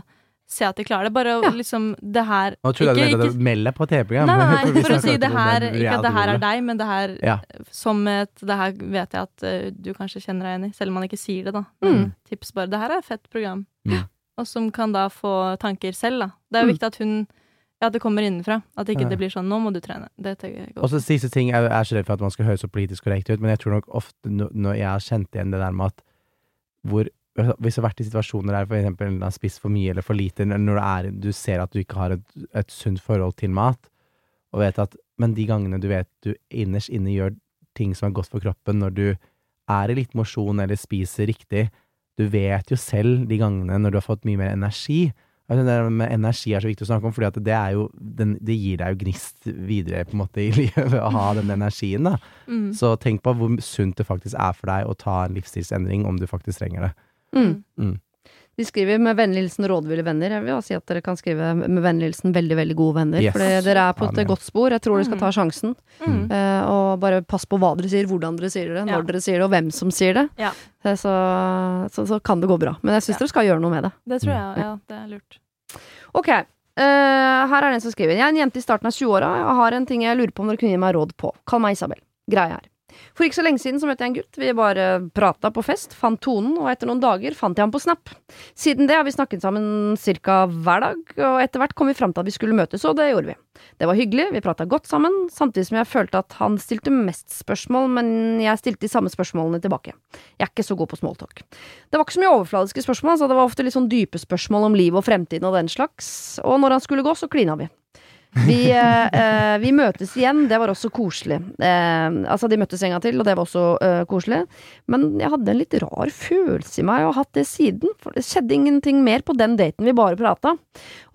se at de klarer det. Bare Ja. liksom Det her Nå trodde jeg du mente ikke- meld deg på TV-program. Nei, nei, nei, for å si det her Ikke at det her er deg, men det her Ja. som et Det her vet jeg at uh, du kanskje kjenner deg igjen i, selv om man ikke sier det, da. Mm. tips bare. Det her er et fett program. Mm. Og som kan da få tanker selv, da. Det er jo Mm. viktig at hun Ja, at det kommer innenfra. At ikke det blir sånn 'nå må du trene'. Det jeg Og så siste ting, jeg er så redd for at man skal høres så politisk korrekt ut, men jeg tror nok ofte når jeg har kjent igjen det der med at hvor Hvis jeg har vært i situasjoner der for eksempel du har spist for mye eller for lite, eller når er, du ser at du ikke har et, et sunt forhold til mat, og vet at Men de gangene du vet du innerst inne gjør ting som er godt for kroppen, når du er i litt mosjon eller spiser riktig, du vet jo selv de gangene når du har fått mye mer energi, Det der med energi er så viktig å snakke om, for det, det gir deg jo gnist videre på en måte i livet å ha den energien. da. Mm. Så tenk på hvor sunt det faktisk er for deg å ta en livsstilsendring om du faktisk trenger det. Mm. Mm. De skriver med vennlig hilsen rådville venner. Jeg vil også si at dere kan skrive med vennlig hilsen veldig, veldig gode venner. Yes. For dere er på et Amen. godt spor. Jeg tror dere skal Mm. ta sjansen. Mm. Uh, og bare pass på hva dere sier, hvordan dere sier det, når Ja. dere sier det, og hvem som sier det. Ja. Eh, Så, så, så kan det gå bra. Men jeg syns Ja. dere skal gjøre noe med det. Det tror jeg, ja. Det er lurt. Ok, Uh, her er det en som skriver. Jeg er en jente i starten av 20-åra. Jeg har en ting jeg lurer på om dere kunne gi meg råd på. Kall meg Isabel. Greia er. For ikke så lenge siden så møtte jeg en gutt. Vi bare prata på fest, fant tonen, og etter noen dager fant jeg ham på Snap. Siden det har vi snakket sammen ca. hver dag, og etter hvert kom vi fram til at vi skulle møtes, og det gjorde vi. Det var hyggelig, vi prata godt sammen, samtidig som jeg følte at han stilte mest spørsmål, men jeg stilte de samme spørsmålene tilbake. Jeg er ikke så god på smalltalk. Det var ikke så mye overfladiske spørsmål, så det var ofte litt sånn dype spørsmål om livet og fremtiden og den slags, og når han skulle gå, så klina vi. Vi, eh, eh, vi møtes igjen, det var også koselig. Eh, altså, de møttes en gang til, og det var også eh, koselig. Men jeg hadde en litt rar følelse i meg, og har hatt det siden. For det skjedde ingenting mer på den daten vi bare prata.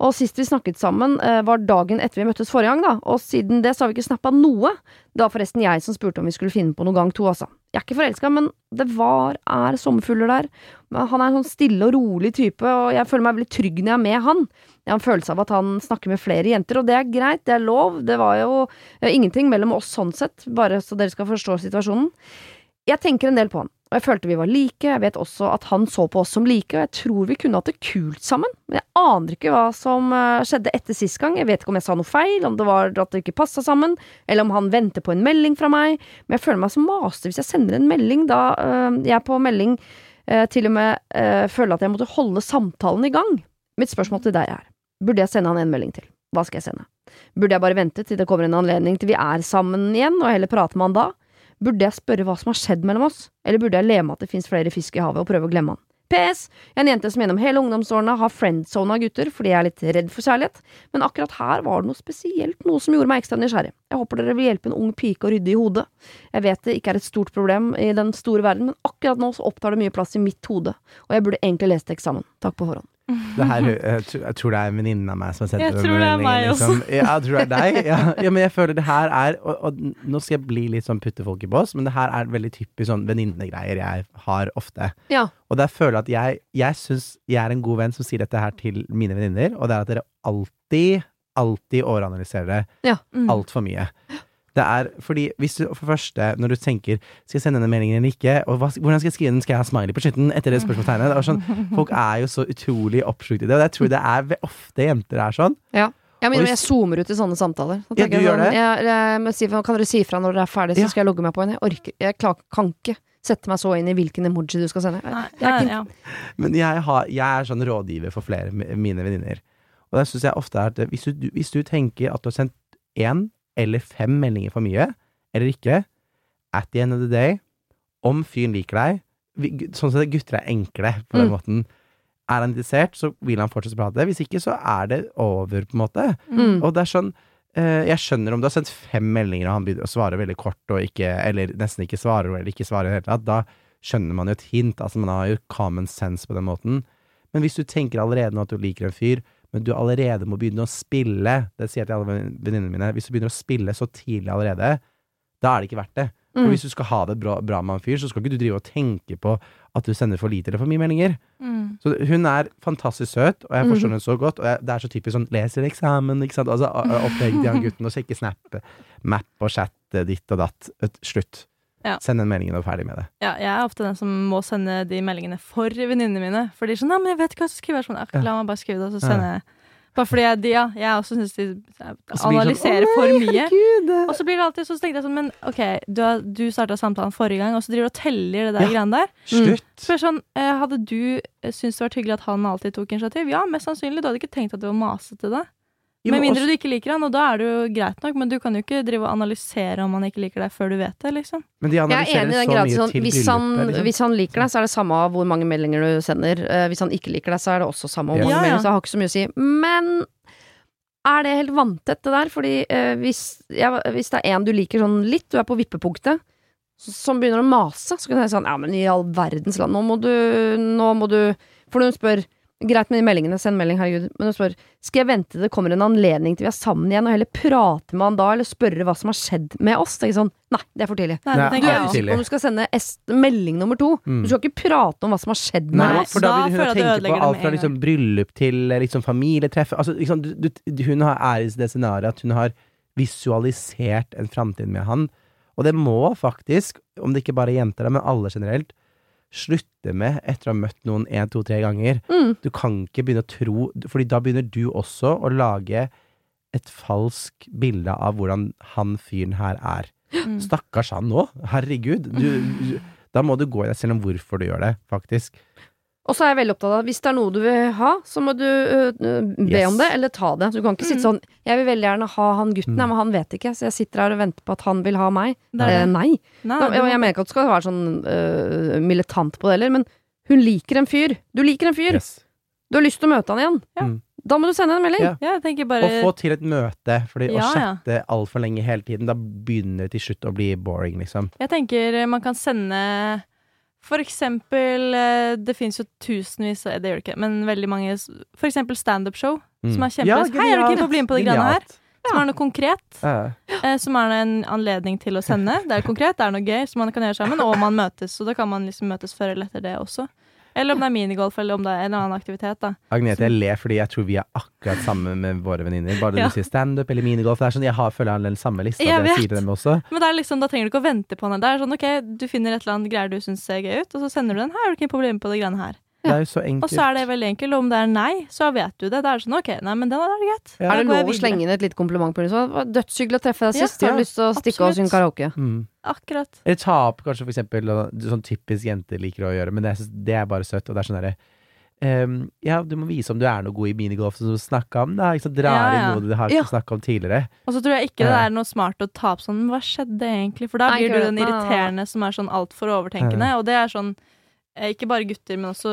Og sist vi snakket sammen, eh, var dagen etter vi møttes forrige gang, da. Og siden det så har vi ikke snappa noe. Det var forresten jeg som spurte om vi skulle finne på noe gang to, altså. Jeg er ikke forelska, men det var, er sommerfugler der. Han er en sånn stille og rolig type, og jeg føler meg veldig trygg når jeg er med han. Jeg har en følelse av at han snakker med flere jenter, og det er greit, det er lov. Det var jo eh, ingenting mellom oss sånn sett, bare så dere skal forstå situasjonen. Jeg tenker en del på han, og jeg følte vi var like. Jeg vet også at han så på oss som like, og jeg tror vi kunne hatt det kult sammen. Men jeg aner ikke hva som eh, skjedde etter sist gang. Jeg vet ikke om jeg sa noe feil, om det var at det ikke passa sammen, eller om han venter på en melding fra meg. Men jeg føler meg som master hvis jeg sender en melding, da øh, jeg på melding øh, til og med øh, føler at jeg måtte holde samtalen i gang. Mitt spørsmål til deg er, burde jeg sende han en melding til? Hva skal jeg sende? Burde jeg bare vente til det kommer en anledning til vi er sammen igjen, og heller prate med han da? Burde jeg spørre hva som har skjedd mellom oss, eller burde jeg le med at det fins flere fisk i havet og prøve å glemme han? PS. Jeg er en jente som gjennom hele ungdomsårene har friendzona gutter fordi jeg er litt redd for kjærlighet, men akkurat her var det noe spesielt, noe som gjorde meg ekstra nysgjerrig. Jeg håper dere vil hjelpe en ung pike å rydde i hodet. Jeg vet det ikke er et stort problem i den store verden, men akkurat nå så opptar det mye plass i mitt hode, og jeg burde egentlig lest eksamen. Takk på forhånd. Det her, jeg, tror- det er en venninne av meg som har sendt Jeg den tror det er meg også. liksom. Ja, jeg tror det er deg. Ja, ja, men jeg føler det her er og, og nå skal jeg bli litt sånn putte folk i bås, men det her er veldig typisk sånn venninnegreier jeg har ofte. Ja. Og der føler jeg at jeg, jeg syns jeg er en god venn som sier dette her til mine venninner, og det er at dere alltid, alltid overanalyserer det Ja. Mm. altfor mye. Det er fordi hvis du, for første, når du tenker Skal jeg sende denne meldingen eller ikke? Og hva, hvordan skal jeg skrive den? Skal jeg ha smiley på slutten? Etter det spørsmålstegnet. Det sånn, folk er jo så utrolig oppslukt i det, og jeg tror det er ofte jenter er sånn. Ja. Jeg, mener, jeg zoomer ut i sånne samtaler. Så Ja, du jeg gjør sånn, det? Jeg, jeg, si, kan dere si fra når dere er ferdig, så Ja. skal jeg logge meg på en? Jeg orker Jeg klar, kan ikke sette meg så inn i hvilken emoji du skal sende. Jeg, Nei, jeg ja, ja. Men jeg, har, jeg er sånn rådgiver for flere mine venninner. Og der syns jeg ofte er at hvis du, hvis du tenker at du har sendt én eller fem meldinger for mye, eller ikke, at the end of the day, om fyren liker deg Sånn sett gutter er enkle på den Mm. måten. Er han interessert, så vil han fortsette å prate. Hvis ikke, så er det over, på en måte. Mm. Og det er sånn eh, Jeg skjønner om du har sendt fem meldinger, og han begynner å svare veldig kort, ikke, eller nesten ikke svarer, eller ikke svarer i det hele tatt. Da skjønner man jo et hint. Altså, man har jo common sense på den måten. Men hvis du tenker allerede nå at du liker en fyr, men du allerede må begynne å spille Det sier jeg til alle venn- venninnene mine. Hvis du begynner å spille så tidlig allerede, da er det ikke verdt det. For Mm. hvis du skal ha det bra, bra med en fyr, så skal ikke du drive og tenke på at du sender for lite eller for mye meldinger. Mm. Så hun er fantastisk søt, og jeg forstår henne så godt. Og jeg, det er så typisk sånn leser eksamen, ikke sant. Altså opplegg til han gutten, og sjekke Snap, Map og chat, eh, ditt og datt. Et, slutt. Ja. Send den meldingen og ferdig med det. Ja, jeg er ofte den som må sende de meldingene for venninnene mine. For de er sånn 'Nei, men jeg vet ikke hva jeg skal skrive.' Sånn, «Ja, La meg bare skrive det, og så sender jeg Bare fordi jeg, de, ja, jeg også syns de så sånn, analyserer for mye. herregud!» Og så blir det alltid så tenkte jeg sånn Men OK, du, du starta samtalen forrige gang, og så driver du og teller det der Ja. greiene der. Slutt! Så er sånn, eh, Hadde du eh, syntes det var hyggelig at han alltid tok initiativ? Ja, mest sannsynlig. Du hadde ikke tenkt at det var masete, da. Med men mindre også- du ikke liker han, og da er det jo greit nok, men du kan jo ikke drive og analysere om han ikke liker deg før du vet det, liksom. Men de er analyserer så mye sånn, til hvis, han, liksom. hvis han liker deg, så er det samme av hvor mange meldinger du sender. Uh, hvis han ikke liker deg, så er det også samme av hvor Ja. mange Ja, ja. meldinger. Så jeg har ikke så mye å si. Men er det helt vanntett, det der? Fordi uh, hvis, ja, hvis det er en du liker sånn litt, du er på vippepunktet, som begynner å mase, så kan jeg si sånn Ja, men i all verdens land, nå må du Nå må du For når hun spør greit med de meldingene, send melding, herregud, men du spør Skal jeg vente til det kommer en anledning til vi er sammen igjen, og heller prate med han da, eller spørre hva som har skjedd med oss? Det er ikke sånn, nei, det er for tidlig. Nei, det Du er for tidlig. usikker på om du skal sende melding nummer to. Mm. Du skal ikke prate om hva som har skjedd med Nei, oss. for da vil hun tenke på alt fra liksom bryllup til eh, liksom familietreff. Altså, liksom, du, du, hun har, er i det scenarioet at hun har visualisert en framtid med han. Og det må faktisk, om det ikke bare er jenter, men alle generelt, slutte med etter å ha møtt noen én, to, tre ganger. Mm. Du kan ikke begynne å tro Fordi da begynner du også å lage et falsk bilde av hvordan han fyren her er. Mm. Stakkars han nå. Herregud. Du, da må du gå i deg selv om hvorfor du gjør det, faktisk. Og så er jeg veldig opptatt av at hvis det er noe du vil ha, så må du øh, be Yes. om det, eller ta det. Du kan ikke sitte Mm. sånn 'Jeg vil veldig gjerne ha han gutten, Mm. men han vet ikke', så jeg sitter her og venter på at han vil ha meg. Det Eh, nei. Nei, Da, jeg, jeg mener ikke at du skal være sånn uh, militant på det heller, men hun liker en fyr. Du liker en fyr. Yes. Du har lyst til å møte han igjen. Ja. Mm. Da må du sende en melding. Ja. Ja, jeg tenker Å få til et møte, fordi å chatte ja. altfor lenge hele tiden, da begynner det til slutt å bli boring, liksom. Jeg tenker eh, man kan sende For eksempel eh, Det fins jo tusenvis av Det gjør det ikke, men veldig mange For eksempel standup-show, Mm. som er kjempe Hei, er du keen på å bli med på de greiene her? Som er noe konkret. Ja. Eh, som er en anledning til å sende. Det er konkret, det er noe gøy som man kan gjøre sammen, og man møtes. Så da kan man liksom møtes før eller etter det også. Eller om det er minigolf, eller om det er en annen aktivitet. da Agnete, jeg ler fordi jeg tror vi er akkurat samme med våre venninner. Bare Ja. du sier standup eller minigolf. Det er sånn, Jeg har, føler jeg den samme lista. Jeg det vet. sier dem også. Men det liksom, da trenger du ikke å vente på den. Det er sånn, ok, Du finner et eller annet greier du syns ser gøy ut, og så sender du den. Her er du ikke på problem på de greiene her. Det er jo så enkelt. Og så er det veldig enkelt. Og om det er nei, så vet du det. Da er det sånn, ok, nei, men den er det greit. Ja. Er det lov å slenge inn et lite kompliment på henne? Det Dødshyggelig å treffe deg Ja, sist. Ja, har lyst til å stikke og synge karaoke? Mm. Akkurat. Eller ta opp kanskje for eksempel sånn typisk jenter liker å gjøre, men det, er- det er bare søtt, og det er sånn derre Um, ja, du må vise om du er noe god i minigolf, som du snakka om. Da, ikke sant? Drar Ja, ja. inn noe du har Ja. snakka om tidligere. Og så tror jeg ikke det er noe smart å ta opp sånn Hva skjedde egentlig? For da blir du den irriterende som er sånn altfor overtenkende. Og det er sånn Ikke bare gutter, men også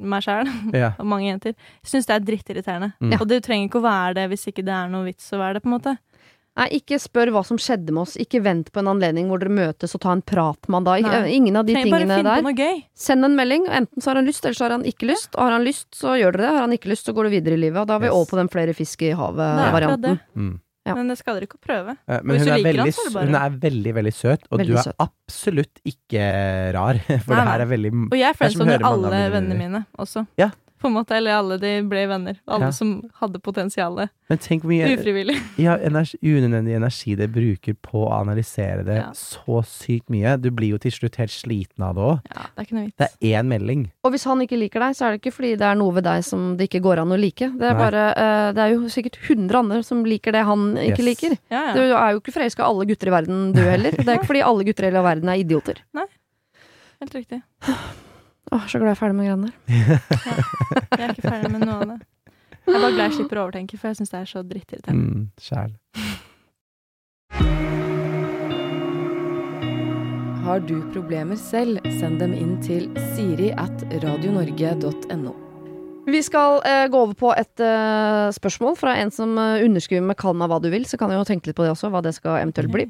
meg sjæl Ja. og mange jenter. Syns det er drittirriterende. Mm. Og det trenger ikke å være det hvis ikke det er noe vits å være det, på en måte. Nei, ikke spør hva som skjedde med oss. Ikke vent på en anledning hvor dere møtes og ta en prat med han da. Nei. Ingen av de Trenger bare tingene finne der. noe gøy. Send en melding. Enten så har han lyst, eller så har han ikke lyst. Og har han lyst, så gjør dere det. Har han ikke lyst, så går du videre i livet. Og da er vi Yes. over på den flere fisk i havet-varianten. Mm. Ja. Men det skader ikke å prøve. Eh, Hvis Men hun du er, liker han, veldig, er bare- hun er veldig, veldig søt, og Veldig du er søt. absolutt ikke rar. For Nei, det her er veldig Og jeg er friends høre mange alle vennene mine også. Ja. På en måte, Eller alle de ble venner. Alle Ja. som hadde potensialet. Men tenk hvor mye Ufrivillig. ja, energi, unødvendig energi det bruker på å analysere det Ja. så sykt mye. Du blir jo til slutt helt sliten av det òg. Ja, det er ikke noe vits. Det er én melding. Og hvis han ikke liker deg, så er det ikke fordi det er noe ved deg som det ikke går an å like. Det er bare uh, Det er jo sikkert 100 andre som liker det han ikke Yes. liker. Ja, Du er jo ikke forelska i alle gutter i verden, du heller. Det er ikke fordi alle gutter i hele verden er idioter. Nei. Helt riktig. Åh, så glad jeg er ferdig med greiene der. Jeg er ikke ferdig med noe av det. Jeg er bare glad jeg slipper å overtenke, for jeg syns det er så drittirriterende. Mm, Sjæl. Har du problemer selv, send dem inn til siri at radionorge.no. Vi skal eh, gå over på et eh, spørsmål fra en som eh, underskriver med 'kall meg hva du vil', så kan jeg jo tenke litt på det også, hva det skal eventuelt bli.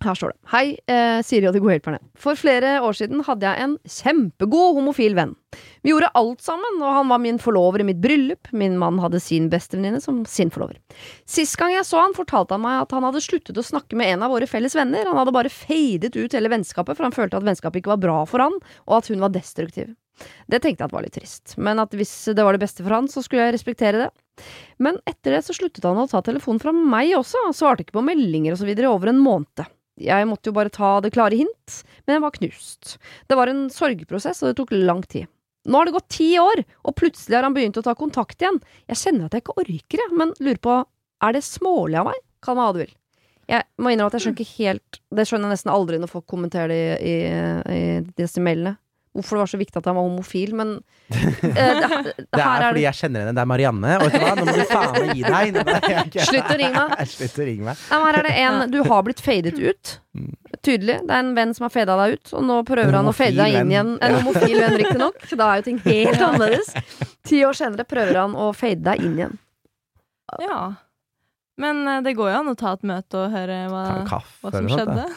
Her står det. Hei, eh, Siri og de gode hjelperne. For flere år siden hadde jeg en kjempegod homofil venn. Vi gjorde alt sammen, og han var min forlover i mitt bryllup. Min mann hadde sin bestevenninne som sin forlover. Sist gang jeg så han, fortalte han meg at han hadde sluttet å snakke med en av våre felles venner. Han hadde bare fadet ut hele vennskapet, for han følte at vennskapet ikke var bra for han, og at hun var destruktiv. Det tenkte jeg at var litt trist, men at hvis det var det beste for han, så skulle jeg respektere det. Men etter det så sluttet han å ta telefonen fra meg også, og svarte ikke på meldinger og i over en måned. Jeg måtte jo bare ta det klare hint, men jeg var knust. Det var en sorgprosess, og det tok lang tid. Nå har det gått ti år, og plutselig har han begynt å ta kontakt igjen. Jeg kjenner at jeg ikke orker, jeg, men lurer på, er det smålig av meg? Kall meg hva du vil. Jeg må innrømme at jeg skjønner ikke helt Det skjønner jeg nesten aldri når folk kommenterer det i, i, i disse mailene. Hvorfor det var så viktig at han var homofil, men uh, det, det, Det her er fordi jeg kjenner henne. Det er Marianne. Og vet du hva, nå må du faen meg gi deg. Nei, Slutt å ringe meg. Slutt å ringe meg. Nei, Her er det en Du har blitt fadet ut. Mm. Tydelig. Det er en venn som har fada deg ut, og nå prøver han å fade deg inn igjen. En homofil venn, riktignok. Da er jo ting helt annerledes. Ti år senere prøver han å fade deg inn igjen. Ja. Men eh, det går jo an å ta et møte og høre hva, hva som skjedde. skjedde.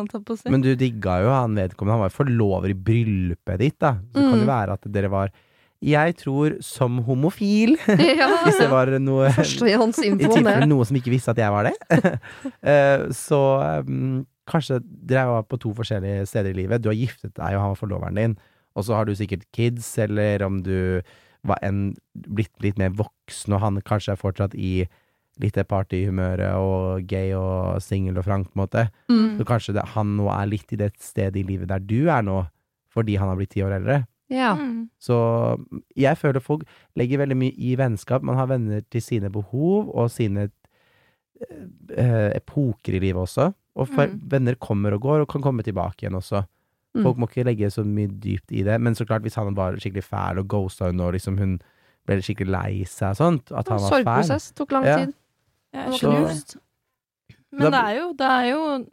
Holdt jeg på å si. Men du digga jo han vedkommende. Han var jo forlover i bryllupet ditt, da. Så det kan det være at dere var Jeg tror som homofil, ja. hvis det var noe Førstehånds I om det. noen som ikke visste at jeg var det. Eh, så um, kanskje dere var på to forskjellige steder i livet. Du har giftet deg, og han var forloveren din. Og så har du sikkert kids, eller om du var en, blitt litt mer voksen, og han kanskje er fortsatt i litt det partyhumøret og gay og singel og frank, på en måte. Mm. Så kanskje det, han nå er litt i det stedet i livet der du er nå, fordi han har blitt ti år eldre. Ja. Mm. Så jeg føler folk legger veldig mye i vennskap. Man har venner til sine behov og sine eh, epoker i livet også. Og for, Mm. venner kommer og går, og kan komme tilbake igjen også. Mm. Folk må ikke legge så mye dypt i det. Men så klart, hvis han var skikkelig fæl og ghosta henne, og liksom hun ble skikkelig lei seg og sånt, at han var fæl Sorgprosess tok lang Ja. Jeg er Så- knust. Men det er jo det er jo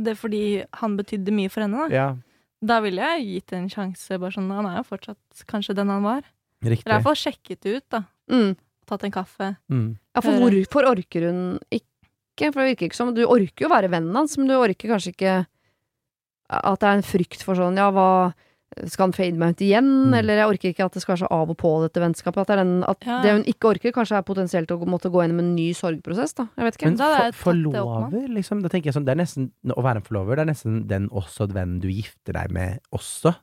det fordi han betydde mye for henne, da. Ja, Da ville jeg gitt en sjanse. Bare sånn, han er jo fortsatt kanskje den han var. riktig. Eller i hvert fall sjekket det ut, da. Mm. Tatt en kaffe. Mm. Ja, for hvorfor orker hun ikke? For det virker ikke som Du orker jo være vennen hans, men du orker kanskje ikke at det er en frykt for sånn Ja, hva skal han fade meg ut igjen? Mm. Eller jeg orker ikke at det skal være så av og på, dette vennskapet. At, det, er den, at Ja. det hun ikke orker, kanskje er potensielt å måtte gå gjennom en ny sorgprosess, da. Jeg vet ikke. Men Da for, forlover, liksom? Da tenker jeg sånn, det er nesten, Å være en forlover, det er nesten den også vennen du gifter deg med også.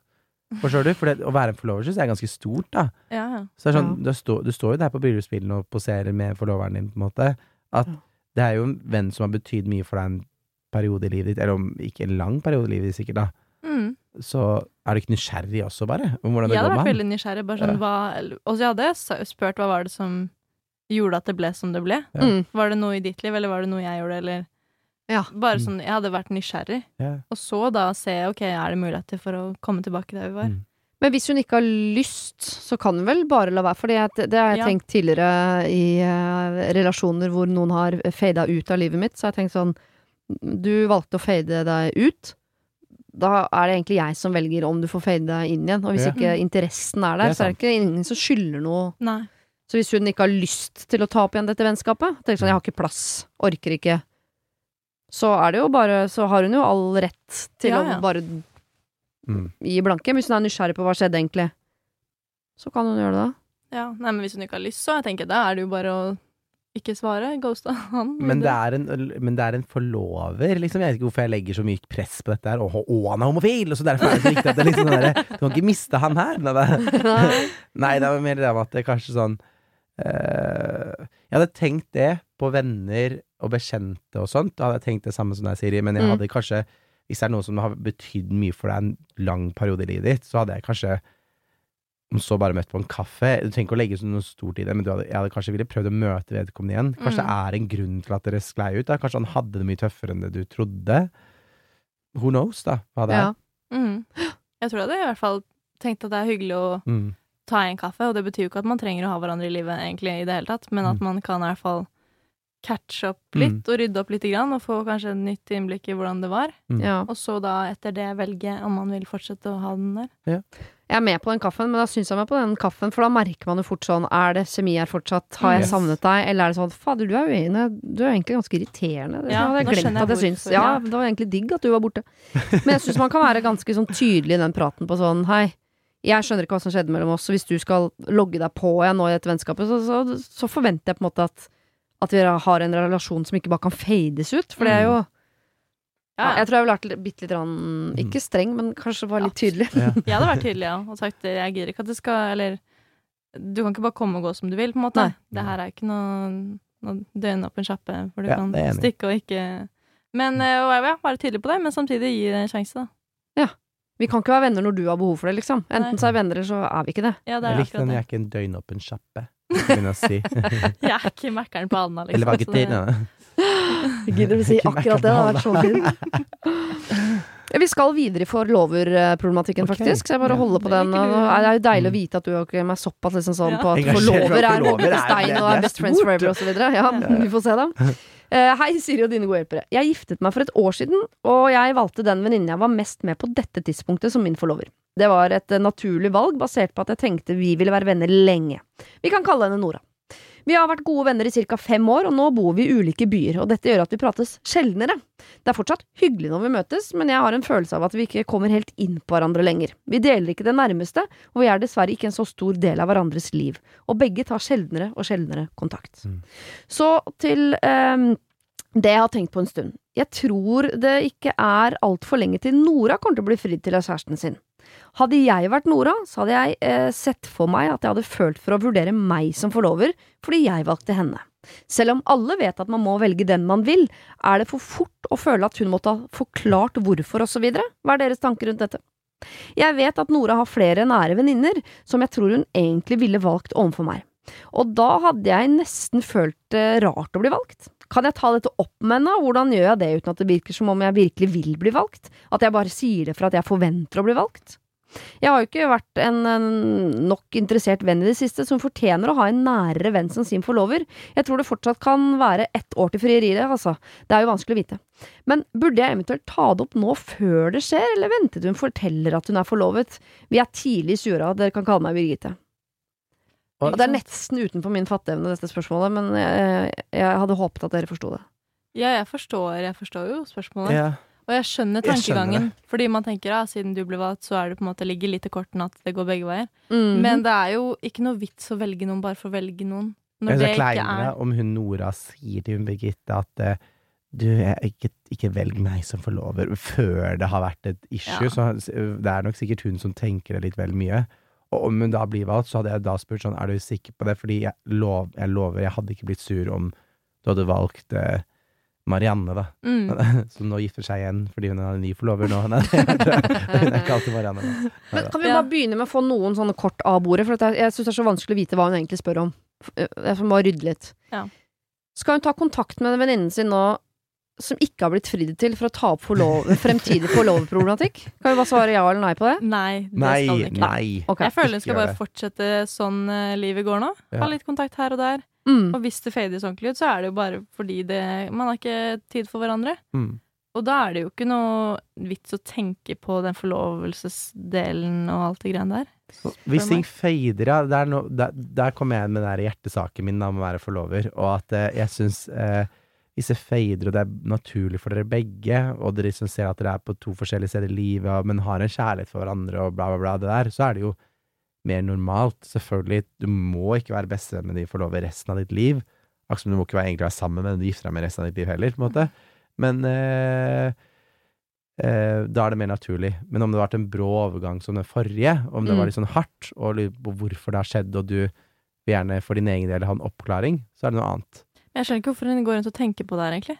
Forstår du? For det, å være en forlover synes jeg er ganske stort, da. Ja, ja. Så det er sånn, du, står, du står jo der på bryllupsbilen og poserer med forloveren din, på en måte. At Ja. det er jo en venn som har betydd mye for deg en periode i livet ditt, eller om ikke en lang periode i livet ditt, sikkert, da. Mm. Så er du ikke nysgjerrig også, bare? Om hvordan det Jeg går hadde med vært han? veldig nysgjerrig. Bare sånn, Ja. hva, og så hadde jeg s- spurt hva var det som gjorde at det ble som det ble. Ja. Mm. Var det noe i ditt liv, eller var det noe jeg gjorde, eller Ja. Bare Mm. sånn, Jeg hadde vært nysgjerrig. Ja. Og så da se ok, er det muligheter for å komme tilbake der vi var. Mm. Men hvis hun ikke har lyst, så kan hun vel bare la være. For det, det har jeg Ja. tenkt tidligere i uh, relasjoner hvor noen har fada ut av livet mitt. Så har jeg tenkt sånn Du valgte å fade deg ut. Da er det egentlig jeg som velger om du får fade deg inn igjen. Og hvis Ja. ikke interessen er der, Det er så er det ikke ingen som skylder noe. Nei. Så hvis hun ikke har lyst til å ta opp igjen dette vennskapet, tenker sånn jeg har ikke plass, orker ikke, så er det jo bare Så har hun jo all rett til Ja, å bare Mm. gi blanke. Hvis hun er nysgjerrig på hva skjedde egentlig, så kan hun gjøre det da. Ja, nei, men hvis hun ikke har lyst, så jeg tenker da er det jo bare å ikke svare. Ghosta han. Men det, er en, men det er en forlover, liksom. Jeg vet ikke hvorfor jeg legger så mye press på dette her. Og, og, han er homofil! Og så derfor er det så viktig at det liksom sånn derre Du kan ikke miste han her! Nei, det- Nei, det var mer det med at det kanskje sånn eh, Jeg hadde tenkt det på venner og bekjente og sånt. Da hadde jeg tenkt det samme som deg, Siri, men jeg Mm. hadde kanskje Hvis det er noe som har betydd mye for deg en lang periode i livet ditt, så hadde jeg kanskje om så bare møtt på en kaffe Du trenger ikke å legge sånn noe stort i det, men du hadde, jeg hadde kanskje ville prøvd å møte vedkommende igjen. Kanskje det Mm. er en grunn til at dere sklei ut. Da. Kanskje han hadde det mye tøffere enn det du trodde. Who knows, da, hva det Ja. er. Mm. Jeg tror jeg hadde i hvert fall tenkt at det er hyggelig å Mm. ta en kaffe, og det betyr jo ikke at man trenger å ha hverandre i livet egentlig i det hele tatt, men at Mm. man kan i hvert fall catche opp litt og rydde opp litt grann, og få kanskje et nytt innblikk i hvordan det var. Mm. Ja. Og så da etter det velge om man vil fortsette å ha den der. Jeg er med på den kaffen, men da syns jeg meg på den kaffen, for da merker man jo fort sånn Er det kjemi her fortsatt? Har jeg Yes. savnet deg? Eller er det sånn Fader, du er uenig. Du er egentlig ganske irriterende. Det Ja, hadde jeg glemt jeg at jeg syns. Ja, ja. det var egentlig digg at du var borte. Men jeg syns man kan være ganske sånn tydelig i den praten på sånn Hei, jeg skjønner ikke hva som skjedde mellom oss, så hvis du skal logge deg på igjen nå i dette vennskapet, så, så, så forventer jeg på en måte at at vi har en relasjon som ikke bare kan fades ut. For det er jo ja, Jeg tror jeg ville vært bitte litt rann, Ikke streng, men kanskje bare litt tydelig. Ja. Jeg hadde vært tydelig, ja, og sagt jeg gidder ikke at det skal Eller du kan ikke bare komme og gå som du vil, på en måte. Nei. Det her er ikke noe, noe døgnåpen sjappe hvor du Ja, kan jeg stikke og ikke Men eh, og ja, være tydelig på det, men samtidig gi det en sjanse, da. Vi kan ikke være venner når du har behov for det, liksom. Enten Nei. så er vi venner, eller så er vi ikke det. Ja, det Jeg er likte den, jeg er ikke en døgnåpen sjappe. jeg si. Jeg er ikke mekkeren på Alna, liksom. Eller så det- vegetarien. Gidder du si akkurat det? Det hadde vært så fint. Vi skal videre i forloverproblematikken, okay. faktisk. Så jeg bare Ja. holder på den. det er jo deilig å Mm. vite at du og meg er såpass liksom sånn Ja. på at for forlover er stein og er er best friends forever osv. Ja, vi får se, da. Eh, hei, Siri og dine gode hjelpere. Jeg giftet meg for et år siden, og jeg valgte den venninnen jeg var mest med på dette tidspunktet som min forlover. Det var et eh, naturlig valg basert på at jeg tenkte vi ville være venner lenge. Vi kan kalle henne Nora. Vi har vært gode venner i ca. fem år, og nå bor vi i ulike byer, og dette gjør at vi prates sjeldnere. Det er fortsatt hyggelig når vi møtes, men jeg har en følelse av at vi ikke kommer helt inn på hverandre lenger. Vi deler ikke det nærmeste, og vi er dessverre ikke en så stor del av hverandres liv, og begge tar sjeldnere og sjeldnere kontakt. Mm. Så til ehm, det jeg har tenkt på en stund. Jeg tror det ikke er altfor lenge til Nora kommer til å bli fridd til av kjæresten sin. Hadde jeg vært Nora, så hadde jeg eh, sett for meg at jeg hadde følt for å vurdere meg som forlover, fordi jeg valgte henne. Selv om alle vet at man må velge den man vil, er det for fort å føle at hun måtte ha forklart hvorfor osv. Hva er deres tanker rundt dette? Jeg vet at Nora har flere nære venninner som jeg tror hun egentlig ville valgt overfor meg. Og da hadde jeg nesten følt det rart å bli valgt. Kan jeg ta dette opp med henne, hvordan gjør jeg det uten at det virker som om jeg virkelig vil bli valgt? At jeg bare sier det for at jeg forventer å bli valgt? Jeg har jo ikke vært en, en nok interessert venn i det siste som fortjener å ha en nærere venn som sin forlover. Jeg tror det fortsatt kan være ett år til frieriet, altså. Det er jo vanskelig å vite. Men burde jeg eventuelt ta det opp nå før det skjer, eller vente til hun forteller at hun er forlovet? Vi er tidlig i tjura, dere kan kalle meg Birgitte. Og- Og det er nesten utenfor min fatteevne, dette spørsmålet, men jeg, jeg hadde håpet at dere forsto det. Ja, jeg forstår, jeg forstår jo spørsmålet. Ja. Og jeg skjønner Jeg skjønner tankegangen. fordi man tenker ja, siden du ble valgt, så er det på en måte ligger litt i kortene at det går begge veier. Mm. Men det er jo ikke noe vits å velge noen bare for å velge noen. Når Jeg det er ikke kleinere er om hun Nora sier til hun Birgitte at uh, du, jeg, ikke, ikke velg meg som forlover, før det har vært et issue. Ja. Så det er nok sikkert hun som tenker det litt vel mye. Og om hun da blir valgt, så hadde jeg da spurt sånn, er du sikker på det? Fordi jeg, lov, jeg lover, jeg hadde ikke blitt sur om du hadde valgt eh, Marianne, da. mm. Som nå gifter seg igjen fordi hun har en ny forlover nå. Nei, hun er ikke alltid Marianne. Da. Men kan vi Ja. bare begynne med å få noen sånne kort av bordet? For at jeg, jeg syns det er så vanskelig å vite hva hun egentlig spør om. Jeg får bare rydde litt. Ja. Skal hun ta kontakt med venninnen sin nå som ikke har blitt fridd til, for å ta opp forlov, fremtidig forloverproblematikk? Kan vi bare svare ja eller nei på det? Nei, det Nei, skal hun ikke. nei. okay. Jeg føler hun skal bare fortsette sånn eh, livet går nå. Ha litt kontakt her og der. Mm. Og hvis det fades ordentlig ut, så er det jo bare fordi det, man har ikke tid for hverandre. Mm. Og da er det jo ikke noe vits å tenke på den forlovelsesdelen og alt det greiene der. Hvis For ting fader, ja, det er no, der, der kommer jeg med den der hjertesaken min om å være forlover, og at eh, jeg syns eh, hvis det fader, og det er naturlig for dere begge, og dere liksom ser at dere er på to forskjellige steder i livet, men har en kjærlighet for hverandre, og bla, bla, bla, det der, så er det jo mer normalt. Selvfølgelig, du må ikke være bestevenn med de forlover resten av ditt liv. Akkurat som du må ikke være, egentlig være sammen med den du gifter deg med resten av ditt liv heller, på en måte. Men eh, eh, da er det mer naturlig. Men om det har vært en brå overgang som den forrige, om det Mm. var litt sånn hardt, og hvorfor det har skjedd, og du vil gjerne for din egen del ha en oppklaring, så er det noe annet. Jeg skjønner ikke hvorfor hun går rundt og tenker på det her, egentlig.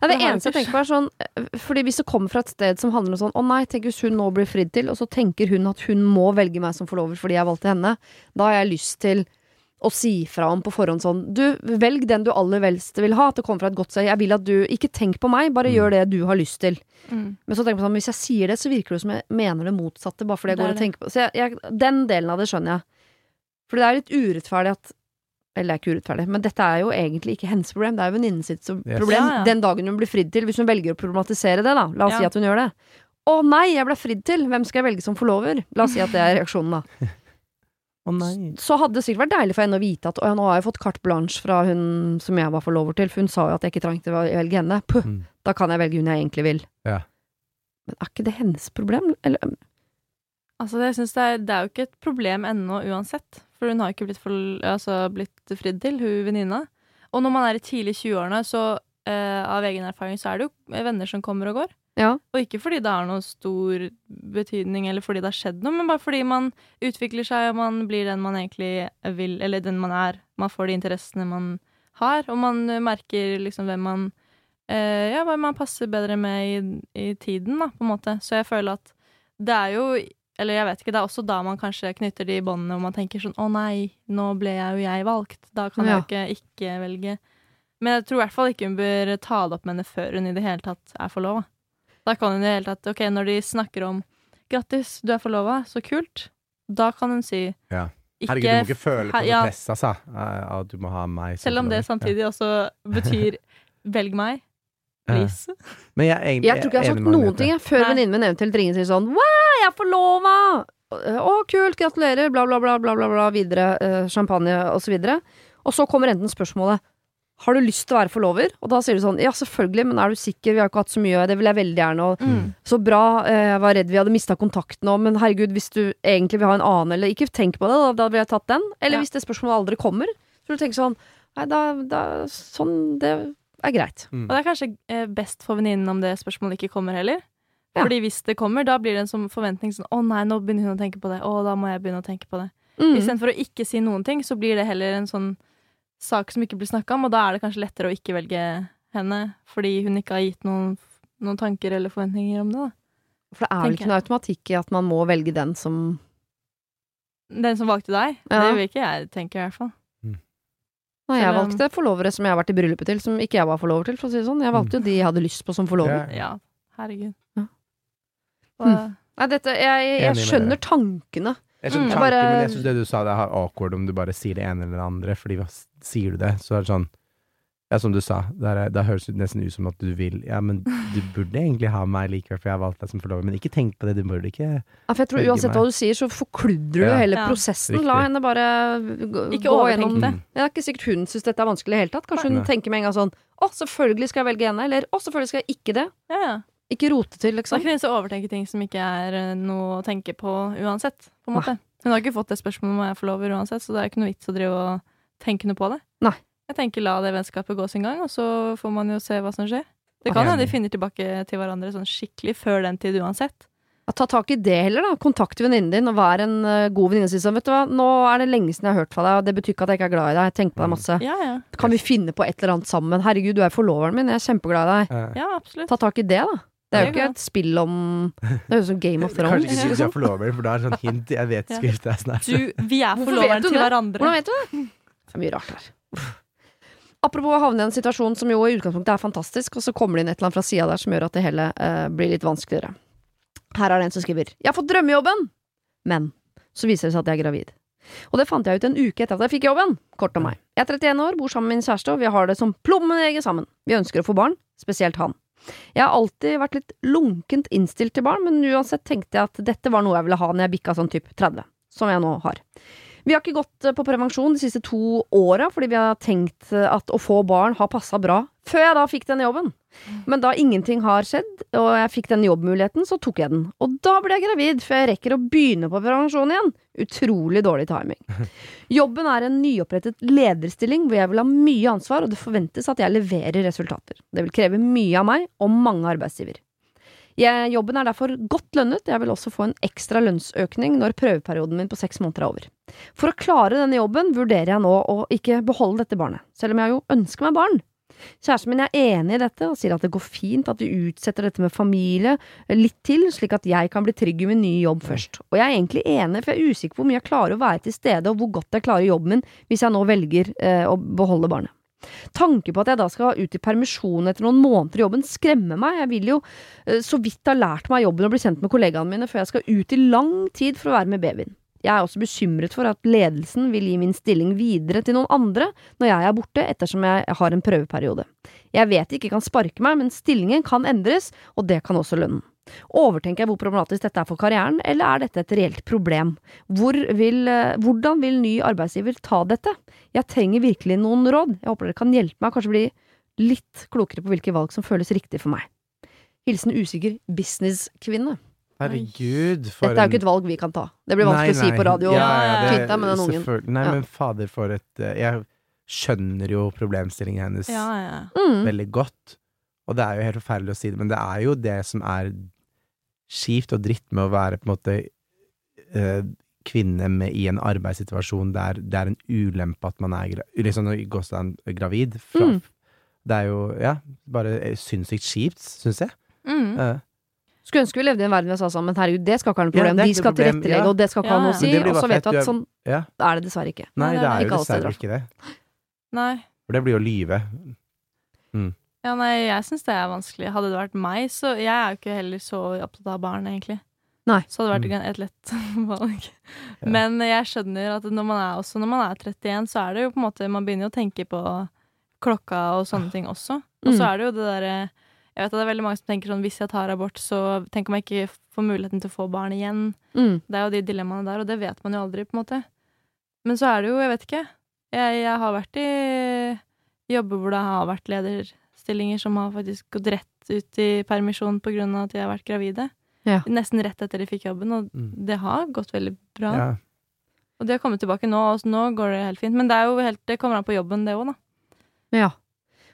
Nei, det Det eneste jeg tenker på er sånn eh, Fordi hvis det kommer fra et sted som handler om sånn Å nei, tenk hvis hun nå blir fridd til, og så tenker hun at hun må velge meg som forlover fordi jeg valgte henne, da har jeg lyst til å si fra om på forhånd sånn Du, velg den du aller helst vil ha. At det kommer fra et godt sted. Jeg vil at du Ikke tenk på meg, bare Mm. gjør det du har lyst til. Mm. Men så tenker jeg på sånn, hvis jeg sier det, så virker det som jeg mener det motsatte. Bare fordi jeg går og tenker på Så jeg, jeg, Den delen av det skjønner jeg. For det er litt urettferdig at Eller det er ikke urettferdig, men dette er jo egentlig ikke hennes problem. Det er jo venninnen sitt som Yes. problem. Ja, ja. Den dagen hun blir fridd til, hvis hun velger å problematisere det, da. La oss Ja. si at hun gjør det. Å nei, jeg ble fridd til! Hvem skal jeg velge som forlover? La oss si at det er reaksjonen, da. Å nei. Så hadde det sikkert vært deilig for henne å vite at å, ja, nå har jeg fått carte blanche fra hun som jeg var forlover til, for hun sa jo at jeg ikke trengte å velge henne. Puh, Mm. da kan jeg velge hun jeg egentlig vil. Ja. Men er ikke det hennes problem? Eller Altså, jeg synes det, er, det er jo ikke et problem ennå uansett. For hun har ikke blitt, for, altså, blitt fridd til, hun venninna. Og når man er i tidlig 20-årene, så eh, av egen erfaring, så er det jo venner som kommer og går. Ja. Og ikke fordi det har noen stor betydning, eller fordi det har skjedd noe, men bare fordi man utvikler seg, og man blir den man egentlig vil, eller den man er. Man får de interessene man har, og man merker liksom hvem man eh, Ja, hva man passer bedre med i, i tiden, da, på en måte. Så jeg føler at det er jo Eller jeg vet ikke, det er også da man kanskje knytter de båndene, og man tenker sånn Å nei, nå ble jeg jo jeg valgt. Da kan jeg jo ikke ikke velge. Men jeg tror i hvert fall ikke hun bør ta det opp med henne før hun i det hele tatt er forlova. Da kan hun i det hele tatt Ok, når de snakker om 'grattis, du er forlova', så kult. Da kan hun si Ja. Herregud, du må ikke føle på det noe ja. press, altså. At du må ha meg som Selv om det samtidig også betyr 'velg meg', Ja. Please. Men jeg, egentlig, Jeg tror ikke jeg har sagt noen ting jeg, før venninnen min eventuelt ringer og sier sånn Wow, jeg er forlova! Å, kult, gratulerer, bla, bla, bla, bla, bla, bla videre, eh, champagne og så videre. Og så kommer enten spørsmålet Har du lyst til å være forlover? Og da sier du sånn Ja, selvfølgelig, men er du sikker? Vi har ikke hatt så mye, det vil jeg veldig gjerne. Og Mm. så bra, eh, jeg var redd vi hadde mista kontakten òg, men herregud, hvis du egentlig vil ha en annen, eller ikke tenk på det, da, da ville jeg tatt den. Eller Ja. hvis det spørsmålet aldri kommer, så du tenker sånn Nei, da, da Sånn, det er greit. Mm. Og det er kanskje eh, best for venninnen om det spørsmålet ikke kommer heller. Ja. Fordi hvis det kommer, da blir det en sånn forventning sånn Å nei, nå begynner hun å tenke på det. Å, da må jeg begynne å tenke på det. Mm. Istedenfor å ikke si noen ting, så blir det heller en sånn sak som ikke blir snakka om, og da er det kanskje lettere å ikke velge henne fordi hun ikke har gitt noen, noen tanker eller forventninger om det. da. For det er vel ikke noe automatikk i at man må velge den som Den som valgte deg, Ja. det vil ikke jeg tenke, i hvert fall. Nei, jeg valgte forlovere som jeg har vært i bryllupet til, som ikke jeg var forlover til, for å si det sånn. Jeg valgte jo de jeg hadde lyst på som forlover. Ja. Ja, herregud. Ja. Og, Mm. Nei, dette Jeg, jeg Enig skjønner tankene. Jeg Mm. skjønner mm. tankene, men jeg syns det du sa, det er awkward om du bare sier det ene eller det andre, fordi hva sier du det, så er det sånn Ja, som du sa, det, er, det høres nesten ut som at du vil Ja, men du burde egentlig ha meg likevel, for jeg har valgt deg som forlover, men ikke tenk på det, du burde ikke Ja, for jeg tror Uansett meg. hva du sier, så forkludrer du Ja. hele Ja. prosessen. Riktig. La henne bare gå, Ikke gå gjennom det. Mm. Det er ikke sikkert hun syns dette er vanskelig i det hele tatt. Kanskje hun Nei. tenker med en gang sånn Å, selvfølgelig skal jeg velge henne. Eller å, selvfølgelig skal jeg ikke det. ja, ja. Ikke rote til, liksom. det er liksom. ikke å overtenke ting som ikke er eh, noe å tenke på uansett. På en måte. Hun har ikke fått det spørsmålet om jeg er forlover uansett, så det er ikke noe vits å drive og tenke noe på det. Nei. Jeg tenker la det vennskapet gå sin gang, og så får man jo se hva som skjer. Det kan hende de finner tilbake til hverandre sånn skikkelig før den tid uansett. Ja, ta tak i det heller, da. Kontakt venninnen din, og vær en eh, god venninne. sånn, vet du hva, nå er det lenge siden jeg har hørt fra deg, og det betyr ikke at jeg ikke er glad i deg. Jeg tenker på deg masse. Ja, ja. Kan vi finne på et eller annet sammen? Herregud, du er forloveren min, jeg er kjempeglad i deg. Ja, absolutt. Ta tak i det, da. Det er jo ikke et spill om Det høres ut som Game of Kanskje Thrones. ikke si at jeg er forlover, for da er det sånn hint Jeg vet skriftet er snart. Du, vi er forloveren til hverandre. Hvordan vet du det? Det er mye rart her. Apropos å havne i en situasjon som jo i utgangspunktet er fantastisk, og så kommer det inn et eller annet fra sida der som gjør at det hele eh, blir litt vanskeligere. Her er det en som skriver 'Jeg har fått drømmejobben', men så viser det seg at jeg er gravid. Og det fant jeg ut en uke etter at jeg fikk jobben. Kort om meg. Jeg er 31 år, bor sammen med min kjæreste, og vi har det som plommen i egget sammen. Vi ønsker å få barn, spesielt han. Jeg har alltid vært litt lunkent innstilt til barn, men uansett tenkte jeg at dette var noe jeg ville ha når jeg bikka sånn type 30, som jeg nå har. Vi har ikke gått eh, på prevensjon de siste to åra, fordi vi har tenkt eh, at å få barn har passa bra, før jeg da fikk denne jobben. Men da ingenting har skjedd, og jeg fikk den jobbmuligheten, så tok jeg den. Og da ble jeg gravid, før jeg rekker å begynne på prevensjon igjen. Utrolig dårlig timing. Jobben er en nyopprettet lederstilling hvor jeg vil ha mye ansvar, og det forventes at jeg leverer resultater. Det vil kreve mye av meg og mange arbeidsgiver. Jeg, jobben er derfor godt lønnet, jeg vil også få en ekstra lønnsøkning når prøveperioden min på seks måneder er over. For å klare denne jobben vurderer jeg nå å ikke beholde dette barnet, selv om jeg jo ønsker meg barn. Kjæresten min er enig i dette og sier at det går fint at vi utsetter dette med familie litt til, slik at jeg kan bli trygg i min nye jobb først. Og jeg er egentlig enig, for jeg er usikker på hvor mye jeg klarer å være til stede, og hvor godt jeg klarer jobben min hvis jeg nå velger eh, å beholde barnet. Tanken på at jeg da skal ut i permisjon etter noen måneder i jobben, skremmer meg. Jeg vil jo eh, så vidt ha lært meg jobben og bli kjent med kollegaene mine før jeg skal ut i lang tid for å være med babyen. Jeg er også bekymret for at ledelsen vil gi min stilling videre til noen andre når jeg er borte, ettersom jeg har en prøveperiode. Jeg vet de ikke kan sparke meg, men stillingen kan endres, og det kan også lønnen. Overtenker jeg hvor problematisk dette er for karrieren, eller er dette et reelt problem? Hvor vil, eh, hvordan vil ny arbeidsgiver ta dette? Jeg trenger virkelig noen råd. Jeg håper dere kan hjelpe meg, kanskje bli litt klokere på hvilke valg som føles riktig for meg. Hilsen usikker businesskvinne. Herregud, for Dette er jo ikke et valg vi kan ta. Det blir vanskelig å si på radio. Ja, ja, det- Kvitt deg med den ungen. Nei, Ja. men fader, for et eh, Jeg skjønner jo problemstillingen hennes Ja, ja. Mm. veldig godt. Og det er jo helt forferdelig å si det, men det er jo det som er kjipt og dritt med å være på en måte eh, kvinne med, i en arbeidssituasjon der det er en ulempe at man er liksom, gravid. Fra, Mm. Det er jo ja, bare eh, sinnssykt kjipt, syns jeg. Mm. Uh, Skulle ønske vi levde i en verden vi sa sånn, men herregud, det skal ikke ha noe problem. er De skal problem, tilrettelegge, ja. og det skal ikke Ja, ha noe å si. Men det blir Og så vet du at er- sånn ja. er det dessverre ikke. Nei, det det er er jo ikke dessverre ikke det. Nei. For det blir jo å lyve. Ja, nei, jeg syns det er vanskelig. Hadde det vært meg, så Jeg er jo ikke heller så opptatt av barn, egentlig. Nei. Så hadde det vært Mm. et lett valg. Ja. Men jeg skjønner at når man er, også når man er 31, så er det jo på en måte Man begynner jo å tenke på klokka og sånne ting også. Og så Mm. er det jo det derre Jeg vet at det er veldig mange som tenker sånn hvis jeg tar abort, så tenk om jeg ikke får muligheten til å få barn igjen. Mm. Det er jo de dilemmaene der, og det vet man jo aldri, på en måte. Men så er det jo, jeg vet ikke Jeg, jeg har vært i jobber hvor det har vært lederstillinger som har faktisk gått rett ut i permisjon på grunn av at de har vært gravide. Ja. Nesten rett etter de fikk jobben, og Mm. det har gått veldig bra. Ja. Og de har kommet tilbake nå, og nå går det helt fint. Men det, er jo helt, det kommer an på jobben, det òg, da. Ja.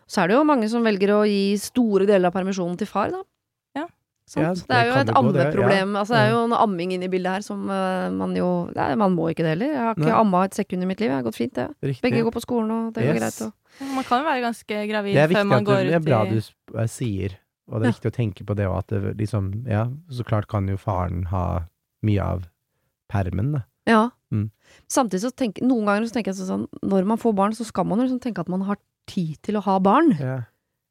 Så er det jo mange som velger å gi store deler av permisjonen til far, da. Ja. Ja, det, det er jo et ammeproblem. ja. Altså, det er jo en amming inne i bildet her som uh, man jo nei, Man må ikke det heller. Jeg har ikke Nei. amma et sekund i mitt liv. Det har gått fint, det. Riktig. Begge går på skolen, og det går Yes. greit. Og. Man kan jo være ganske gravid før man at du, i det er bra du eh, sier, og det er Ja. viktig å tenke på det òg, at det liksom Ja, så klart kan jo faren ha mye av permen, da. Ja. Mm. Samtidig så tenker noen ganger så tenker jeg sånn Når man får barn, så skal man jo liksom tenke at man har tid til å ha barn. Ja.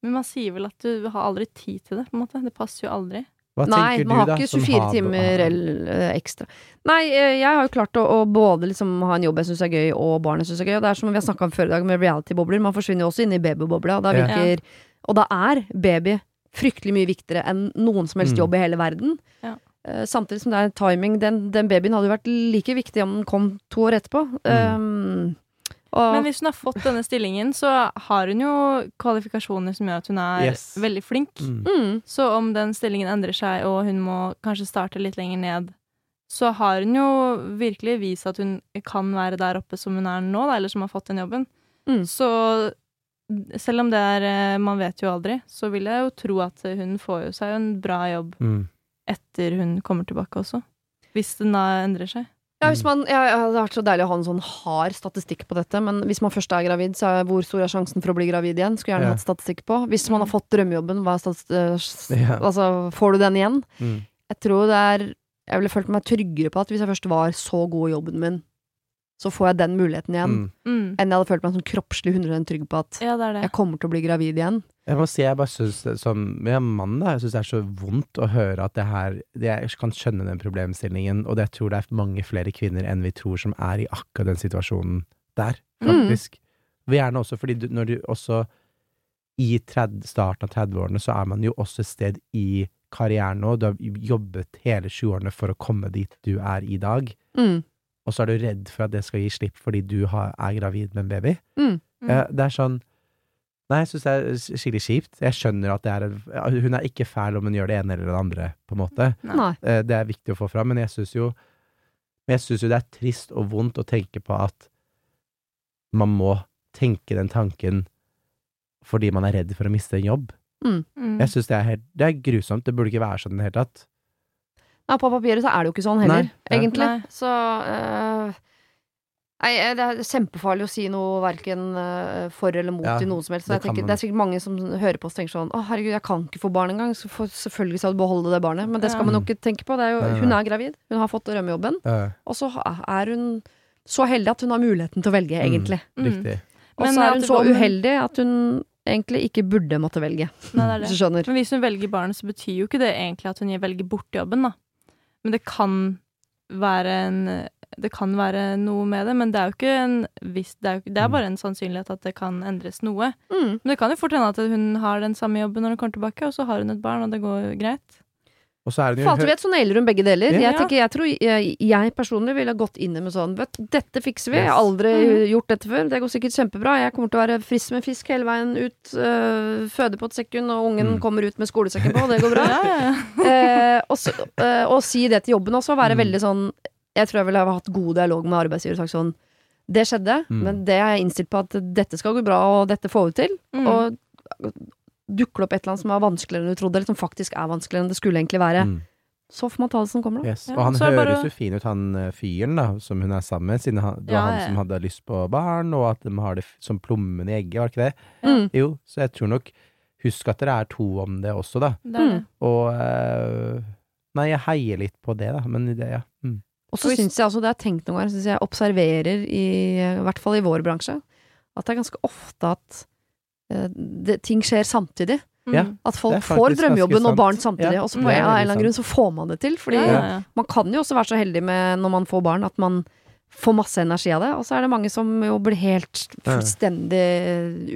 Men man sier vel at du har aldri tid til det, på en måte. Det passer jo aldri. Hva Nei, tenker man har da? ikke som 24 har- timer eh, ekstra. Nei, eh, jeg har jo klart å, å både liksom ha en jobb jeg syns er gøy, og barn jeg syns er gøy. Og det er som vi har snakka om før i dag, med reality-bobler. Man forsvinner jo også inn i babybobla, og da Ja. Og da er baby fryktelig mye viktigere enn noen som helst Mm. jobb i hele verden. Ja. Eh, samtidig som det er timing. Den, den babyen hadde jo vært like viktig om den kom to år etterpå. Um, og, Men hvis hun har fått denne stillingen, så har hun jo kvalifikasjoner som gjør at hun er Yes. veldig flink. Mm. mm, Så om den stillingen endrer seg, og hun må kanskje starte litt lenger ned, så har hun jo virkelig vist at hun kan være der oppe som hun er nå, da, eller som har fått den jobben. Mm. Så selv om det er eh, Man vet jo aldri, så vil jeg jo tro at hun får jo seg en bra jobb Mm. etter hun kommer tilbake også. Hvis den da endrer seg. Ja, hvis man, ja, det hadde vært så deilig å ha en sånn hard statistikk på dette, men hvis man først er gravid, så er hvor stor er sjansen for å bli gravid igjen? Skulle gjerne Ja. hatt statistikk på. Hvis man har fått drømmejobben, er eh, altså, får du den igjen? Mm. Jeg tror det er Jeg ville følt meg tryggere på at hvis jeg først var så god i jobben min, så får jeg den muligheten igjen, Mm. Mm. enn jeg hadde følt meg sånn kroppslig 100 trygg på at Ja, det det. jeg kommer til å bli gravid igjen. Jeg må si jeg bare syns som ja, mann, da, jeg syns det er så vondt å høre at det her det, Jeg kan skjønne den problemstillingen, og det, jeg tror det er mange flere kvinner enn vi tror som er i akkurat den situasjonen der, Mm. faktisk. Mm. Gjerne også fordi du, når du også i 30, starten av 30-årene så er man jo også et sted i karrieren nå. Du har jobbet hele 20-årene for å komme dit du er i dag, Mm. og så er du redd for at det skal gi slipp fordi du har, er gravid med en baby. Mm. Mm. Det er sånn Nei, jeg syns det er skikkelig kjipt. Jeg skjønner at det er Hun er ikke fæl om hun gjør det ene eller det andre, på en måte. Nei. Eh, Det er viktig å få fram, men jeg syns jo jeg syns jo det er trist og vondt å tenke på at man må tenke den tanken fordi man er redd for å miste en jobb. Mm. Jeg syns det er helt Det er grusomt. Det burde ikke være sånn i det hele tatt. Nei, på papiret så er det jo ikke sånn heller, Nei, egentlig. Nei. Så øh, Nei, eh, det er kjempefarlig å si noe verken øh, for eller mot Ja, i noe som helst. Så det jeg tenker, det er sikkert mange som hører på oss og tenker sånn Å, herregud, jeg kan ikke få barn engang. Så for, selvfølgelig skal du beholde det barnet. Men det skal Ja. man jo ikke tenke på. Det er jo, hun er gravid. Hun har fått rømmejobben. Eh, Og så er hun så heldig at hun har muligheten til å velge, Mm. egentlig. Mm. mm. Og så er hun så uheldig at hun egentlig ikke burde måtte velge, Nei, det er hvis du skjønner. Men hvis hun velger barnet, så betyr jo ikke det egentlig at hun velger bort jobben, da. Men det kan være en Det kan være noe med det, men det er jo ikke en viss Det er, jo, det er Mm. bare en sannsynlighet at det kan endres noe. Mm. Men det kan jo fort hende at hun har den samme jobben når hun kommer tilbake, og så har hun et barn, og det går greit. Og så er jo du vet, så nailer hun begge deler. Ja. Jeg, tenker, jeg tror jeg, jeg personlig ville gått inn med sånn Vet, dette fikser vi. Jeg har aldri mm. gjort dette før. Det går sikkert kjempebra. Jeg kommer til å være frisk med fisk hele veien ut. øh, føde på et sekund, og ungen Mm. kommer ut med skolesekken på, og det går bra. Ja, ja, ja. eh, og, så, øh, og si det til jobben også, være Mm. veldig sånn Jeg tror jeg ville ha hatt god dialog med arbeidsgiver og sagt sånn Det skjedde, Mm. men det er jeg innstilt på at dette skal gå bra, og dette får vi til. Mm. Og dukker det opp et eller annet som er vanskeligere enn du trodde, eller som faktisk er vanskeligere enn det skulle egentlig være, Mm. så får man ta det som kommer, da. Yes. Ja, og han så er høres bare- jo fin ut, han eh, fyren da, som hun er sammen med, siden han, det var Ja, han ja. som hadde lyst på barn, og at de har det som plommen i egget, var det ikke det? Mm. Jo, så jeg tror nok Husk at dere er to om det også, da. Det det. Og eh, Nei, jeg heier litt på det, da, men det, ja. Mm. Og så syns jeg altså, det har jeg tenkt noen ganger, synes jeg observerer i, i hvert fall i vår bransje, at det er ganske ofte at uh, det, ting skjer samtidig. Mm. Ja. At folk er får drømmejobben og barn samtidig, Ja, og så på er en eller annen grunn så får man det til. Fordi Ja, ja, ja. man kan jo også være så heldig med når man får barn, at man får masse energi av det. Og så er det mange som jo blir helt fullstendig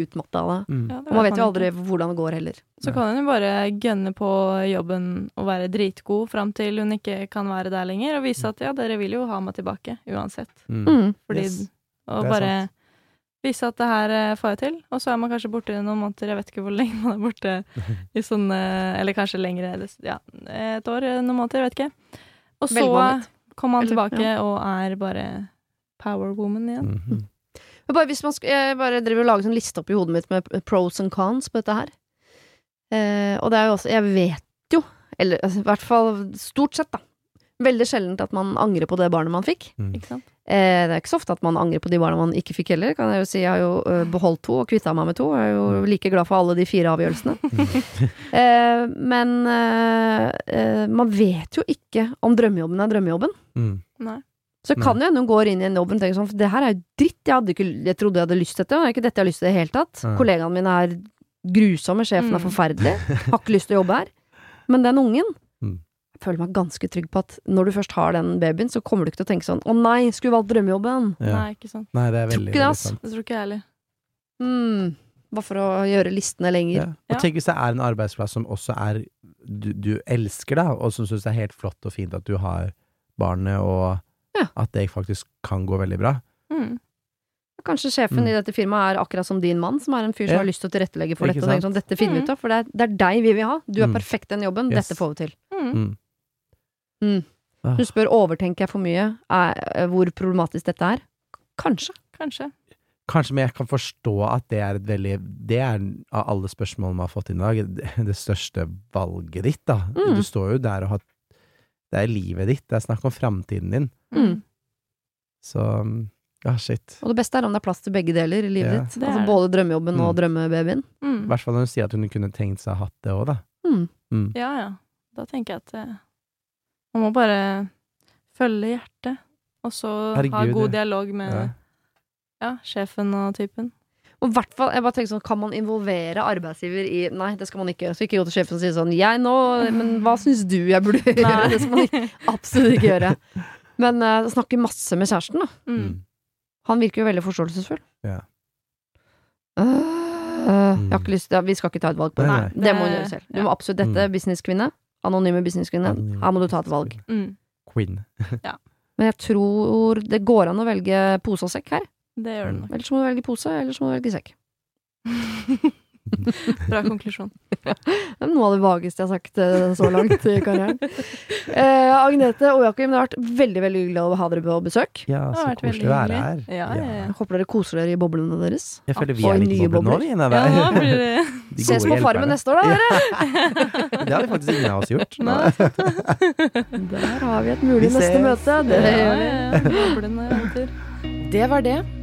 utmatta av det. Mm. Ja, det Og man vet jo aldri hvordan det går heller. Så kan hun jo bare gønne på jobben og være dritgod fram til hun ikke kan være der lenger, og vise at ja, dere vil jo ha meg tilbake uansett. Mm. Mm. Fordi Yes. Og bare Vise at det her eh, får jeg til. Og så er man kanskje borte i noen måneder, jeg vet ikke hvor lenge man er borte i sånn eh, Eller kanskje lengre, eller ja, et år, eh, noen måneder, jeg vet ikke. Og så Man Eller- tilbake og er bare power woman igjen. Mhm. Men bare hvis man jeg bare driver og lager sånn liste opp i hodet mitt med pros and cons på dette her. Eh, og det er jo også Jeg vet jo, eller altså, i hvert fall stort sett, da. Veldig sjeldent at man angrer på det barnet man fikk. Mm. Ikke sant? Eh, det er ikke så ofte at man angrer på de barna man ikke fikk heller. Kan jeg jo si Jeg har jo eh, beholdt to og kvitta meg med to. Jeg er jo like glad for alle de fire avgjørelsene. eh, men eh, eh, man vet jo ikke om drømmejobben er drømmejobben. Mm. Nei. Så kan jo hende hun går inn i en jobb og tenker sånn Det her er jo dritt, jeg, hadde ikke, jeg trodde jeg hadde lyst til dette, og det er ikke dette jeg har lyst til i det hele tatt. Ja. Kollegaene mine er grusomme, sjefen er Mm. forferdelig, har ikke lyst til å jobbe her. Men den ungen Mm. Føler meg ganske trygg på at når du først har den babyen, så kommer du ikke til å tenke sånn Å nei, skulle valgt drømmejobben. Ja. Nei, ikke sant. Nei, det er Tror veldig, ikke det, ass. Det tror ikke jeg heller. Mm. Bare for å gjøre listene lenger. Ja. Og tenk hvis det er en arbeidsplass som også er du, du elsker, da, og som syns det er helt flott og fint at du har barnet, og Ja. at det faktisk kan gå veldig bra. Mm. Kanskje sjefen Mm. i dette firmaet er akkurat som din mann, som er en fyr som Ja. har lyst til å tilrettelegge for dette. Og sånn, dette finner vi Mm. ut av, for det er, det er deg vi vil ha. Du er Mm. perfekt i den jobben, Yes. dette får vi til. Mm. Mm. Ah. Du spør overtenker jeg for mye, er, hvor problematisk dette er? Kanskje. Kanskje. Kanskje, men jeg kan forstå at det er et veldig Det er av alle spørsmålene vi har fått inn i dag, det, største valget ditt, da. Mm. Du står jo der og har Det er livet ditt, det er snakk om framtiden din. Mm. Så ja, shit. Og det beste er om det er plass til begge deler i livet Ja. ditt. Altså både drømmejobben og Mm. drømmebabyen. I Mm. hvert fall når hun sier at hun kunne tenkt seg å ha hatt det òg, da. Mm. Mm. Ja, ja. Da tenker jeg at eh, man må bare følge hjertet, og så ha god dialog med Ja. ja, sjefen og typen. Og i hvert fall, jeg bare tenker sånn, Kan man involvere arbeidsgiver i Nei, det skal man ikke. Så ikke gå til sjefen og si sånn Jeg nå Men hva syns du jeg burde gjøre? Nei. Det skal man ikke, absolutt ikke gjøre. Men uh, snakke masse med kjæresten, da. Mm. Han virker jo veldig forståelsesfull. Ja. Øh, jeg har ikke lyst ja, Vi skal ikke ta et valg på det. Nei, Nei, nei. det må hun gjøre selv. Du må absolutt dette, businesskvinne. Anonyme businesskvinne. Anonym Her må du ta et valg. Mm. Queen. Men jeg tror det går an å velge pose og sekk her. Det gjør det nok. Ellers må du velge pose, ellers må du velge sekk. Bra konklusjon. Det er noe av det vageste jeg har sagt eh, så langt i karrieren. Eh, Agnete og Joakim, det har vært veldig veldig hyggelig å ha dere på besøk. Ja, Det så koselig å være her. Ja, ja, ja. Jeg håper dere koser dere i boblene deres. Jeg føler vi Og er litt nye boble nå, vi. Ja, blir det De Ses på Farmen neste år, da, dere! Det hadde faktisk ingen av oss gjort. Nå. Der har vi et mulig Vi neste ses. møte. Det Ja, ja, ja. Det var det.